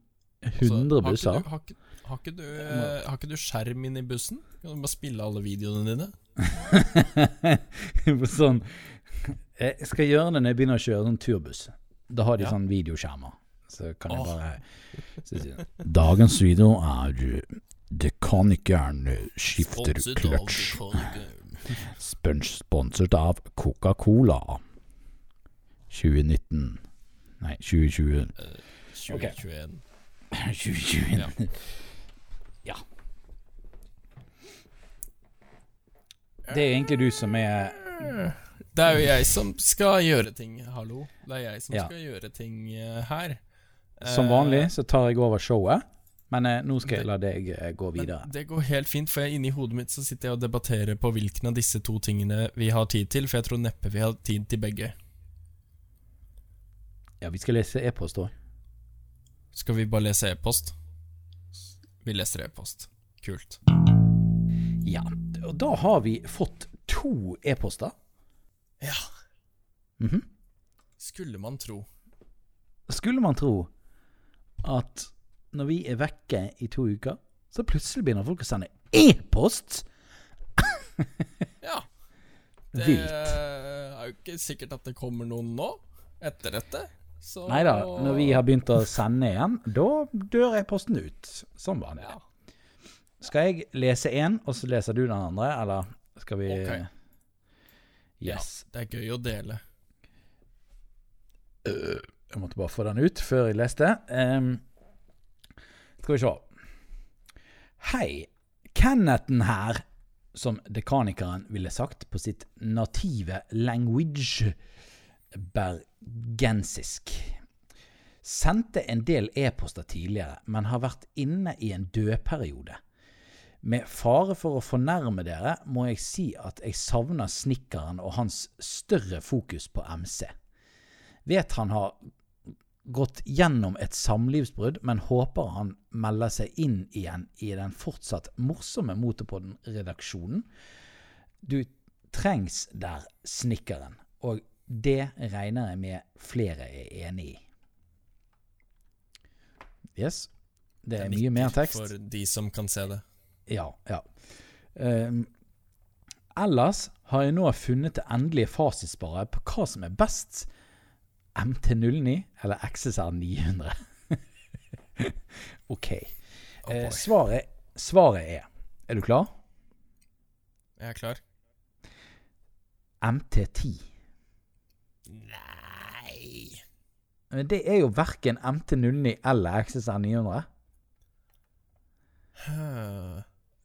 Altså, 100 har ikke busser. du- Har ikke, har, ikke du, eh, har ikke du skjerm inne i bussen? Kan du bare spille alle videoene dine? *laughs* sånn Jeg skal gjøre det når jeg begynner å kjøre sånn turbuss. Da har de Ja. sånn videoskjermer. Så kan jeg bare Dagens video er Dekanikeren ikke gjerne. Dekanikeren. Sponge- Sponset av Coca-Cola. 2019 Nei, 2020. Uh, 2021. 2020. Ja. Ja. Det er egentlig du som er Det er jo jeg som skal gjøre ting, hallo. Det er jeg som Ja. skal gjøre ting eh, her. Som Eh, vanlig så tar jeg over showet, men eh, nå skal jeg la deg eh, gå Men videre. det går helt fint, for jeg, inni hodet mitt så sitter jeg og debatterer på hvilken av disse to tingene vi har tid til, for jeg tror neppe vi har tid til begge. Ja, vi skal lese e-post òg. Skal vi bare lese e-post? Vi leser e-post. Kult. Ja, og da har vi fått to e-poster. Ja, Mhm. skulle man tro. Skulle man tro at når vi er vekke i to uker, så plutselig begynner folk å sende e-post? *laughs* Ja. Det Vilt. er jo ikke sikkert at det kommer noen nå, etter dette. Så Nei da, når vi har begynt å sende igjen, da dør e-posten ut. Som vanlig. ja. Skal jeg lese én, og så leser du den andre, eller skal vi okay. Yes. Det er gøy å dele. Jeg måtte bare få den ut før jeg leste. Ehm, skal vi se. Hei. Kennethen her, som dekanikeren ville sagt på sitt native language, bergensisk. Sendte en del e-poster tidligere, men har vært inne i en dødperiode. Med fare for å fornærme dere, må jeg si at jeg savner snekkeren og hans større fokus på MC. Vet han har gått gjennom et samlivsbrudd, men håper han melder seg inn igjen i den fortsatt morsomme Motorpodden-redaksjonen. Du trengs der, snekkeren, og det regner jeg med flere er enig i. Yes. Det er mye mer tekst. For de som kan se det. Ja, ja. Um, ellers har jeg nå funnet det endelige fasitsparet på hva som er best. MT09 eller XSR 900? *laughs* ok. Oh Eh, svaret, svaret er Er du klar? Jeg er klar. MT10. Nei Men det er jo verken MT09 eller XSR 900.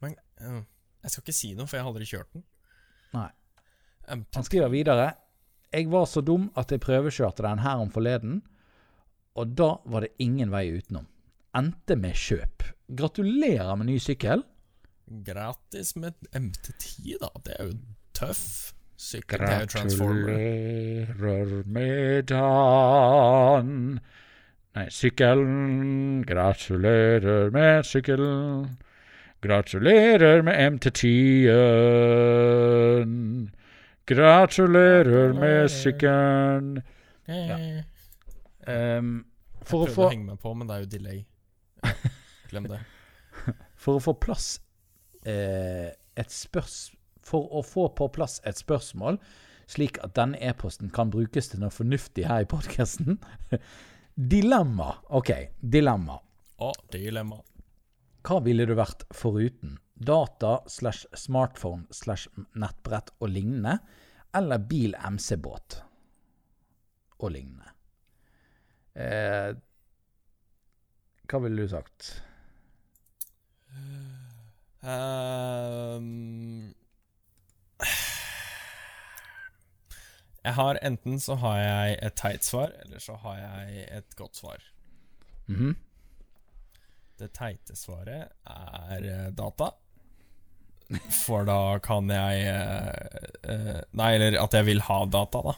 Men eh, Jeg skal ikke si noe, for jeg har aldri kjørt den. Nei. Han skriver videre Jeg var så dum at jeg prøvekjørte den her om forleden, og da var det ingen vei utenom. Endte med kjøp. Gratulerer med ny sykkel. Gratis med MT10, da. Det er jo tøff sykkel. Det er jo Transformer. Gratulerer med dagen. Nei, sykkelen. Gratulerer med sykkelen. Gratulerer med MT10-en. Gratulerer med sykkelen. Ja. Um, for, å jeg få, prøvde å henge meg på, men det er jo delay. Glem det. *laughs* for å få plass eh, et spørs, For å få på plass et spørsmål, slik at denne e-posten kan brukes til noe fornuftig her i podkasten *laughs* Dilemma. OK, dilemma. Å, dilemma. Hva ville du vært foruten? Data slash smartphone slash nettbrett og lignende, eller bil MC-båt og lignende? Eh, hva ville du sagt? Um, jeg har enten så har jeg et teit svar, eller så har jeg et godt svar. Mhm. Det teite svaret er eh, data. For da kan jeg eh, eh, Nei, eller at jeg vil ha data, da.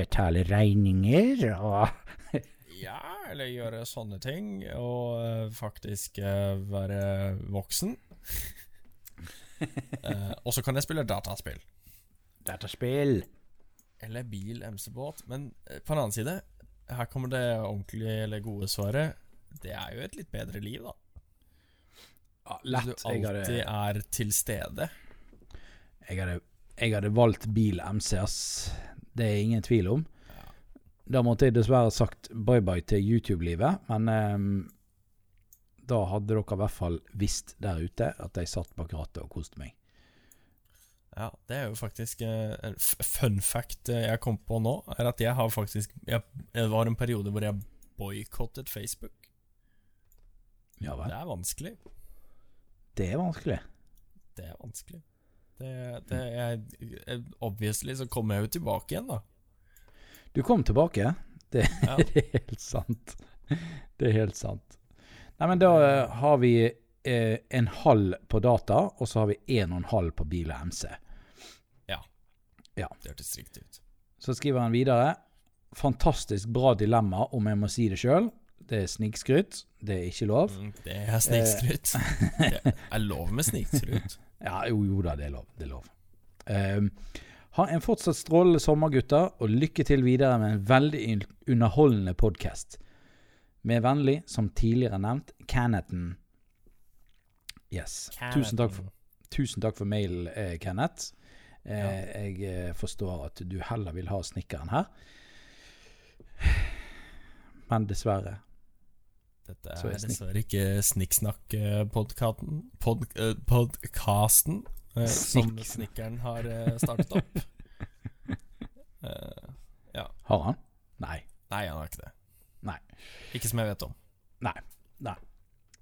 Betale regninger og *laughs* Ja, eller gjøre sånne ting, og eh, faktisk eh, være voksen. *laughs* Eh, og så kan jeg spille dataspill. dataspill. Eller bil, MC-båt. Men på den annen side, her kommer det ordentlige eller gode svaret. Det er jo et litt bedre liv, da. Ja, Hvis lett. du alltid hadde, er til stede. jeg, hadde, jeg hadde valgt bil MC, ass. Det er ingen tvil om. Da måtte jeg dessverre sagt bye-bye til YouTube-livet, men um, da hadde dere i hvert fall visst der ute at jeg satt bak rattet og koste meg. Ja, det er jo faktisk eh, en fun fact eh, jeg kom på nå, er at jeg har faktisk jeg, Det var en periode hvor jeg boikottet Facebook. Ja vel. Det er vanskelig. Det er vanskelig. Det er vanskelig. Det, det er, obviously så kommer jeg jo tilbake igjen, da. Du kom tilbake. Det, Ja. *laughs* det er helt sant. Det er helt sant. Nei, men da eh, har vi eh, en halv på data, og så har vi en og en halv på bil og MC. Ja. Det hørtes riktig ut. Så skriver han videre. Fantastisk bra dilemma, om jeg må si det sjøl. Det er snikskryt. Det er ikke lov. Mm, det er snikskryt. Det er lov med snikskryt. *laughs* Ja, jo, jo da, det er lov. Det er lov. Um, ha en fortsatt strålende sommer, gutter, og lykke til videre med en veldig underholdende podkast. Med vennlig, som tidligere nevnt, Canneton. Yes. Tusen takk for, tusen takk for mail, eh, Kenneth. Eh, Jeg eh, forstår at du heller vil ha snekkeren her. *sighs* Men dessverre. Dette er er dessverre ikke Snikksnakk-podkasten pod, eh, podcasten, eh, som snikkeren har eh, startet opp. *laughs* Eh, Har han? Nei. nei, han har ikke det. Nei. Ikke som jeg vet om. Nei. Nei.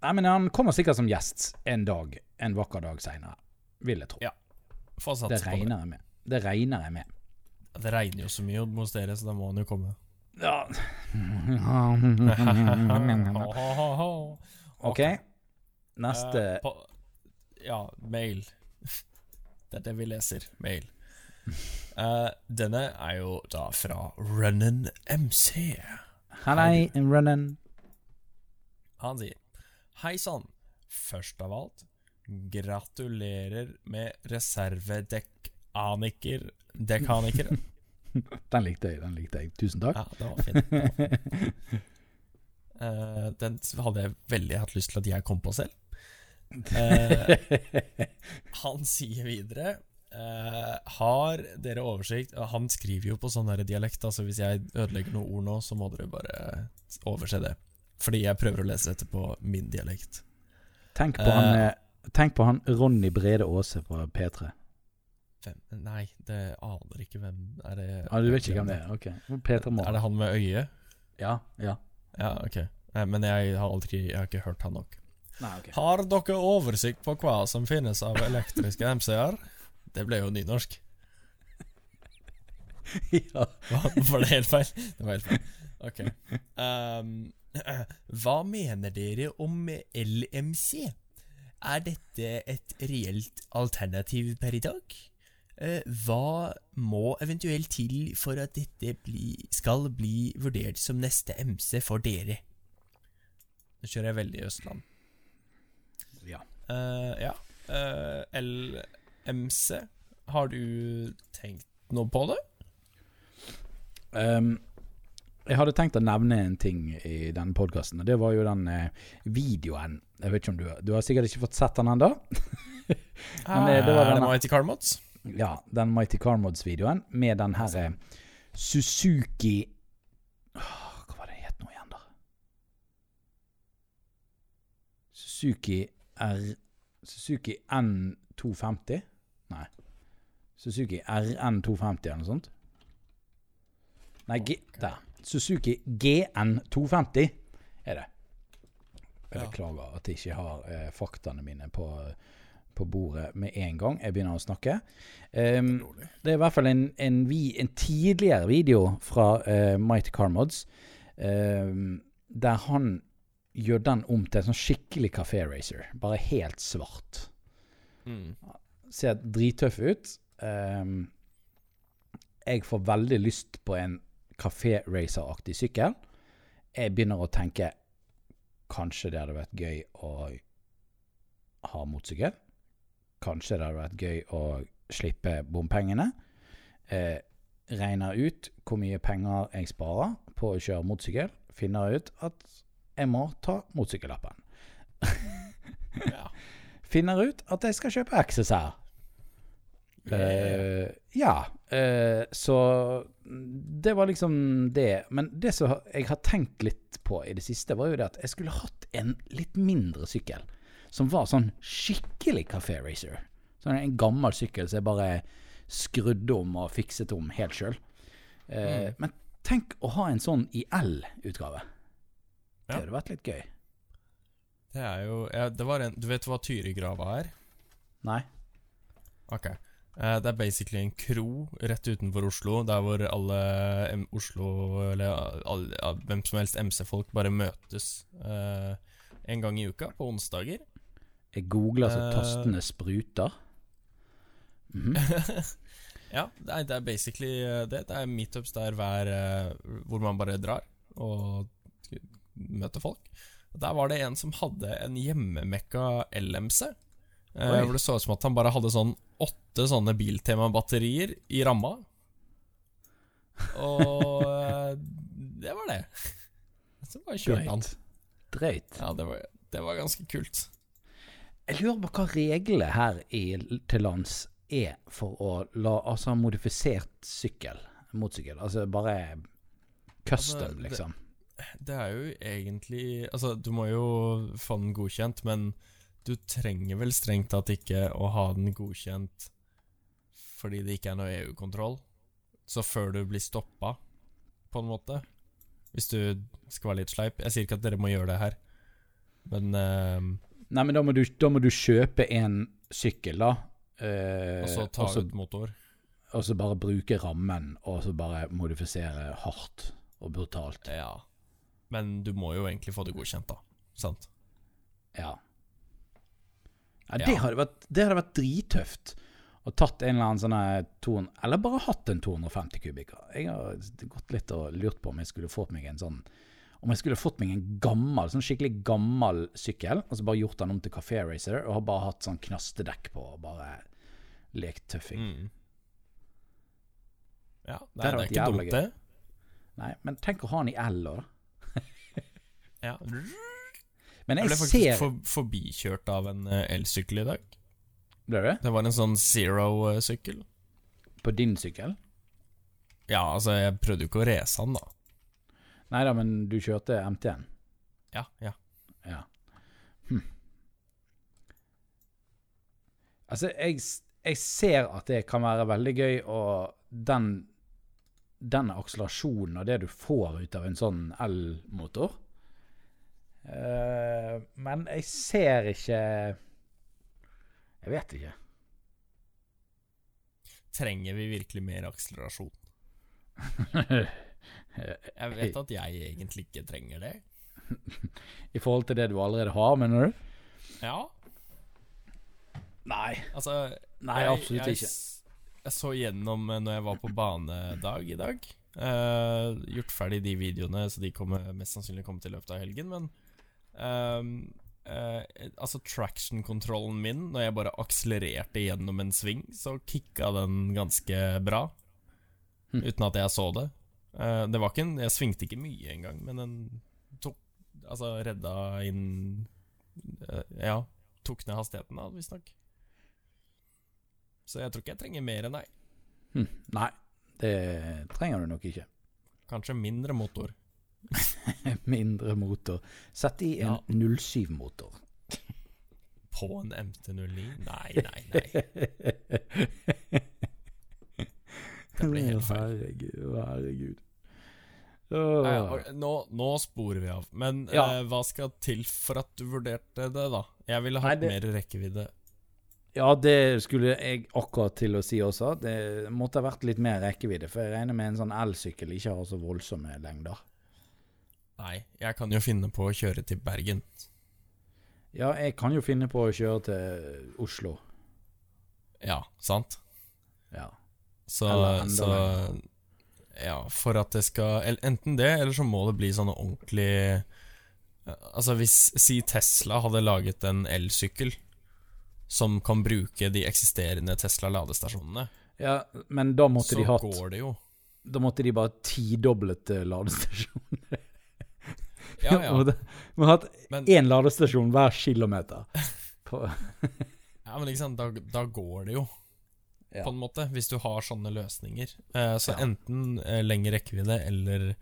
Nei, men han kommer sikkert som gjest en dag, en vakker dag seinere. Vil jeg tro. Ja, det. regner jeg med. Det regner jeg med. Det regner jo så mye hos dere, så da må han jo komme. Ja. *laughs* OK. Neste uh, på, ja, mail. *laughs* Det er det vi leser. Mail. Uh, *laughs* denne er jo da fra Runnin MC. Hallei, running. Han sier Hei sann. Først av alt, gratulerer med reservedekaniker Dekaniker. *laughs* Den likte jeg. den likte jeg. Tusen takk. Ja, det var var fint. *laughs* Eh, den hadde jeg veldig hatt lyst til at jeg kom på selv. Uh, *laughs* han sier videre uh, Har dere oversikt Han skriver jo på sånn dialekt, altså hvis jeg ødelegger noen ord nå, så må dere bare overse det. Fordi jeg prøver å lese dette på min dialekt. Tenk på han Tenk på han Ronny Brede Aase på P3. Hvem? Nei, det aner ikke hvem er det ah, Du vet ikke hvem det er? Ok. P3 Er det han med øyet? Ja. ja. Ja, ok. Nei, Men jeg har aldri Jeg har ikke hørt han nok. Nei, ok. Har dere oversikt på hva som finnes av elektriske *laughs* MC-er? Det ble jo nynorsk. ja. *laughs* Hva? Var det helt feil? Det var helt feil. Ok. Um, *clears throat* hva mener dere om LMC? Er dette et reelt alternativ per i dag? Eh, hva må eventuelt til for at dette bli, skal bli vurdert som neste MC for dere? Nå kjører jeg veldig i Østland. ja. Eh, ja. Eh, LMC, har du tenkt noe på det? Um, jeg hadde tenkt å nevne en ting i denne podkasten, og det var jo den eh, videoen. Jeg vet ikke om du Du har sikkert ikke fått sett den ennå? *laughs* Eh, det var er det denne- etter Car Mods? Ja, den Mighty Car Mods-videoen med den her eh, Suzuki Hva var det het nå igjen, da? Suzuki R Suzuki N250? Nei. Suzuki RN250 eller noe sånt. Nei, G, der. Suzuki GN250 er det. Jeg beklager at jeg ikke har eh, faktaene mine på, på bordet med en gang jeg begynner å snakke. Um, det er i hvert fall en, en, vi, en tidligere video fra uh, Mighty Car Mods, ehm, der han gjør den om til en sånn skikkelig kafé racer. Bare helt svart. Mm. Ser drittøff ut. Um, jeg får veldig lyst på en kafé racer-aktig sykkel. Jeg begynner å tenke Kanskje det hadde vært gøy å ha motorsykkel. Kanskje det hadde vært gøy å slippe bompengene. Eh, regner ut hvor mye penger jeg sparer på å kjøre motorsykkel. Finner ut at jeg må ta motorsykkellappen. *laughs* Ja. Finner ut at jeg skal kjøpe XSR. Uh, ja. Uh, så det var liksom det. Men det som jeg har tenkt litt på i det siste, var jo det at jeg skulle hatt en litt mindre sykkel. Som var sånn skikkelig kafé racer. Sånn en gammel sykkel som jeg bare skrudde om og fikset om helt sjøl. Eh, Men tenk å ha en sånn i L-utgave. Det Ja. hadde vært litt gøy. Det er jo ja, det var en, Du vet hva Tyrigrava er? Nei? Ok. Eh, det er basically en kro rett utenfor Oslo, der hvor alle M Oslo, eller alle, hvem som helst MC-folk, bare møtes eh, en gang i uka, på onsdager. Jeg googler så Eh. tastene spruter. Mhm. *laughs* ja, det er, basically eh, det. Det er meetups der hver eh, Hvor man bare drar og møter folk. Der var det en som hadde en hjemmemekka LMC. Oi. hvor det så ut som at han bare hadde sånn åtte sånne Biltema-batterier i ramma. Og det var det. *laughs* Så bare kjørte han. Drøyt. Ja, det var, det var ganske kult. Jeg lurer på hva reglene her i, til lands er for å la Altså modifisert sykkel. Motorsykkel. Altså bare custom, Altså, det- liksom. Det er jo egentlig Altså, du må jo få den godkjent, men du trenger vel strengt tatt ikke å ha den godkjent fordi det ikke er noe EU-kontroll. Så før du blir stoppa, på en måte. Hvis du skal være litt sleip. Jeg sier ikke at dere må gjøre det her, men eh, Nei, men da må du, da må du kjøpe en sykkel, da. Eh, Og så ta også, ut motor. og så bare bruke rammen, og så bare modifisere hardt og brutalt. Ja. Men du må jo egentlig få det godkjent, da. Sant? Ja. ja Ja. det, hadde vært, det hadde vært drittøft. Å tatt en eller annen sånn ton Eller bare hatt en 250 kubikker. Jeg har gått litt og lurt på om jeg skulle fått meg en sånn Om jeg skulle fått meg en gammel, sånn skikkelig gammel sykkel, og så bare gjort den om til Café Racer, og har bare hatt sånn knastedekk på, og bare lekt tøffing. Mm. Ja, nei, det er ikke dumt, det. Nei, men tenk å ha den i L, da. *laughs* Ja. Men Jeg jeg, ble faktisk ser for, forbikjørt av en eh, elsykkel i dag. Ble det? Det var en sånn zero-sykkel. På din sykkel? Ja, altså, jeg prøvde jo ikke å race han, da. Nei da, men du kjørte MT-en? Ja, ja. Ja. Hm. Altså, jeg, jeg ser at det kan være veldig gøy, og den, den akselerasjonen og det du får ut av en sånn elmotor uh, Men jeg ser ikke Jeg vet ikke. Trenger vi virkelig mer akselerasjon? *laughs* Jeg vet at jeg egentlig ikke trenger det. *laughs* I forhold til det du allerede har, mener du? Ja, Nei. altså Nei, jeg, absolutt jeg, ikke. Jeg så gjennom eh, når jeg var på banedag i dag. Uh, gjort ferdig de videoene, så de kommer mest sannsynlig kommer til i løpet av helgen. Men um, uh, altså traction-kontrollen min, når jeg bare akselererte gjennom en sving, så kicka den ganske bra. Hm. Uten at jeg så det. Eh, det var ikke en, jeg svingte ikke mye engang, men den tok Altså redda inn eh, Ja, tok ned hastigheten, da, visstnok. Så jeg tror ikke jeg trenger mer enn deg. Hm. Nei, det trenger du nok ikke. Kanskje mindre motor. *laughs* Mindre motor. Sett i en Ja. 07-motor. på en MT09? Nei, nei, nei. *laughs* Det blir helt feil. Herregud, herregud. Nei, nå, nå sporer vi av. Men Ja. eh, hva skal til for at du vurderte det, da? Jeg ville Nei, det- mer rekkevidde. Ja, det skulle jeg akkurat til å si også. Det måtte ha vært litt mer rekkevidde, for jeg regner med en sånn elsykkel ikke har så voldsomme lengder. Nei, jeg kan jo finne på å kjøre til Bergen. Ja, jeg kan jo finne på å kjøre til Oslo. Ja, sant? Ja. Så, så. Ja, for at det skal Enten det, eller så må det bli sånn ordentlig Altså, hvis Si Tesla hadde laget en elsykkel som kan bruke de eksisterende Tesla-ladestasjonene, ja, men da måtte så de hatt går det jo. Da måtte de bare tidoblet ladestasjoner. *laughs* Ja, ja. *laughs* De må ha hatt én ladestasjon hver kilometer. *laughs* På, ja, men ikke sant, da, da går det jo, ja. på en måte, hvis du har sånne løsninger. Eh, så Ja. enten eh, lengre rekkevidde eller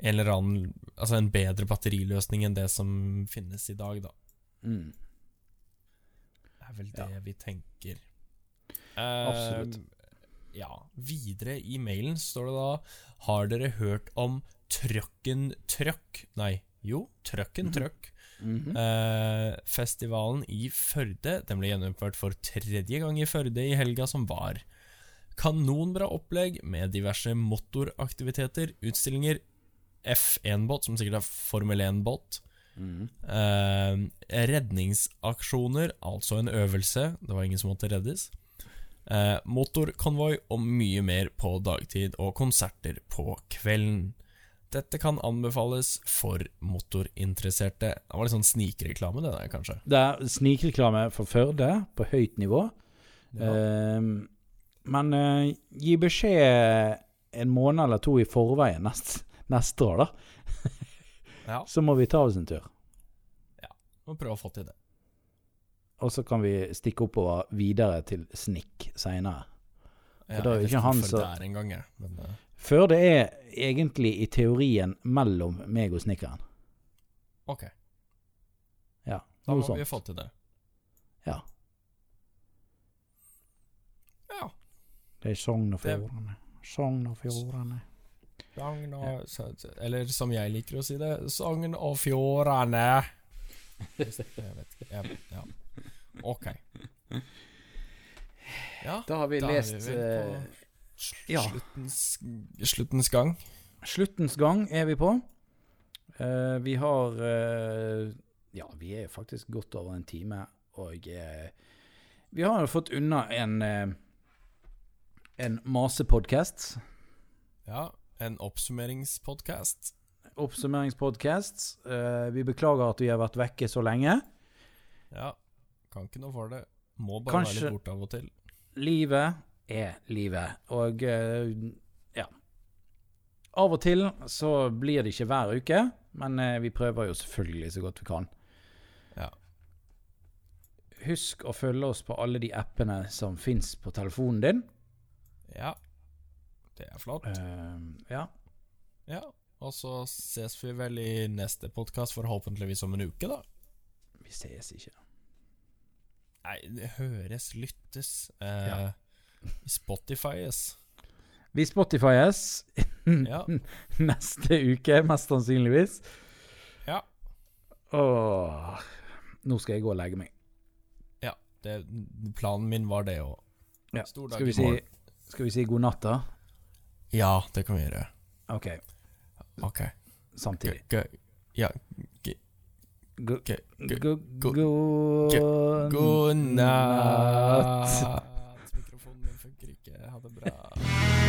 en eller annen Altså en bedre batteriløsning enn det som finnes i dag, da. Mm. Det er vel det Ja. vi tenker. Absolutt. Eh, ja. Videre i mailen står det da Har dere hørt om Trøkken Trøkk? Nei, jo, Trøkken Trøkk. Mhm. Eh, festivalen i Førde. Den ble gjennomført for tredje gang i Førde i helga som var. Kanonbra opplegg med diverse motoraktiviteter, utstillinger, F1-båt, som sikkert er Formel 1-båt. Mm. Eh, redningsaksjoner, altså en øvelse. Det var ingen som måtte reddes. Eh, motorkonvoi og mye mer på dagtid, og konserter på kvelden. Dette kan anbefales for motorinteresserte. Det var litt sånn snikreklame, det der, kanskje. Det er snikreklame for Førde på høyt nivå. Ja. Ehm, men eh, gi beskjed en måned eller to i forveien nest, neste år, da. Ja. *laughs* Så må vi ta oss en tur. Ja. Må prøve å få til det. Og så kan vi stikke oppover videre til Snikk seinere. Ja, jeg vet ikke hvorfor det er engang, jeg. Men eh, Førde er egentlig i teorien mellom meg og snekkeren. ok, Ja, da noe må vi fått få til det. Ja. Ja. Det er Sogn og Det- Fjordane. Sogn og Fjordane. Sogn og ja. Eller som jeg liker å si det, Sogn og Fjordane. Jeg vet ikke. Jeg, ja. Ok. *laughs* Ja, Da har vi da lest vi ja. sluttens, sluttens gang. Sluttens gang er vi på. Uh, vi har uh, Ja, vi er faktisk godt over en time, og uh, vi har jo fått unna en uh, en masepodkast. Ja, en oppsummeringspodkast. Oppsummeringspodkast. Eh, vi beklager at vi har vært vekke så lenge. Ja, kan ikke noe for det. Må bare Kanskje- være litt borte av og til. Livet er livet, og eh, ja. Av og til så blir det ikke hver uke, men eh, vi prøver jo selvfølgelig så godt vi kan. Ja. Husk å følge oss på alle de appene som fins på telefonen din. Ja, det er flott. Uh, ja. Ja, og så ses vi vel i neste podkast, forhåpentligvis om en uke, da. Vi ses ikke. Nei, det høres, lyttes. Uh, Ja. Spotifyes. Vi Spotifyes Ja. *laughs* neste uke, mest sannsynligvis. Ja. Åh, nå skal jeg gå og legge meg. ja det, planen min var det òg. Ja. Stor dag Skal vi si, skal vi si god natt, da? Ja, det kan vi gjøre. OK, Ok. samtidig. G ja, God natt. Ah.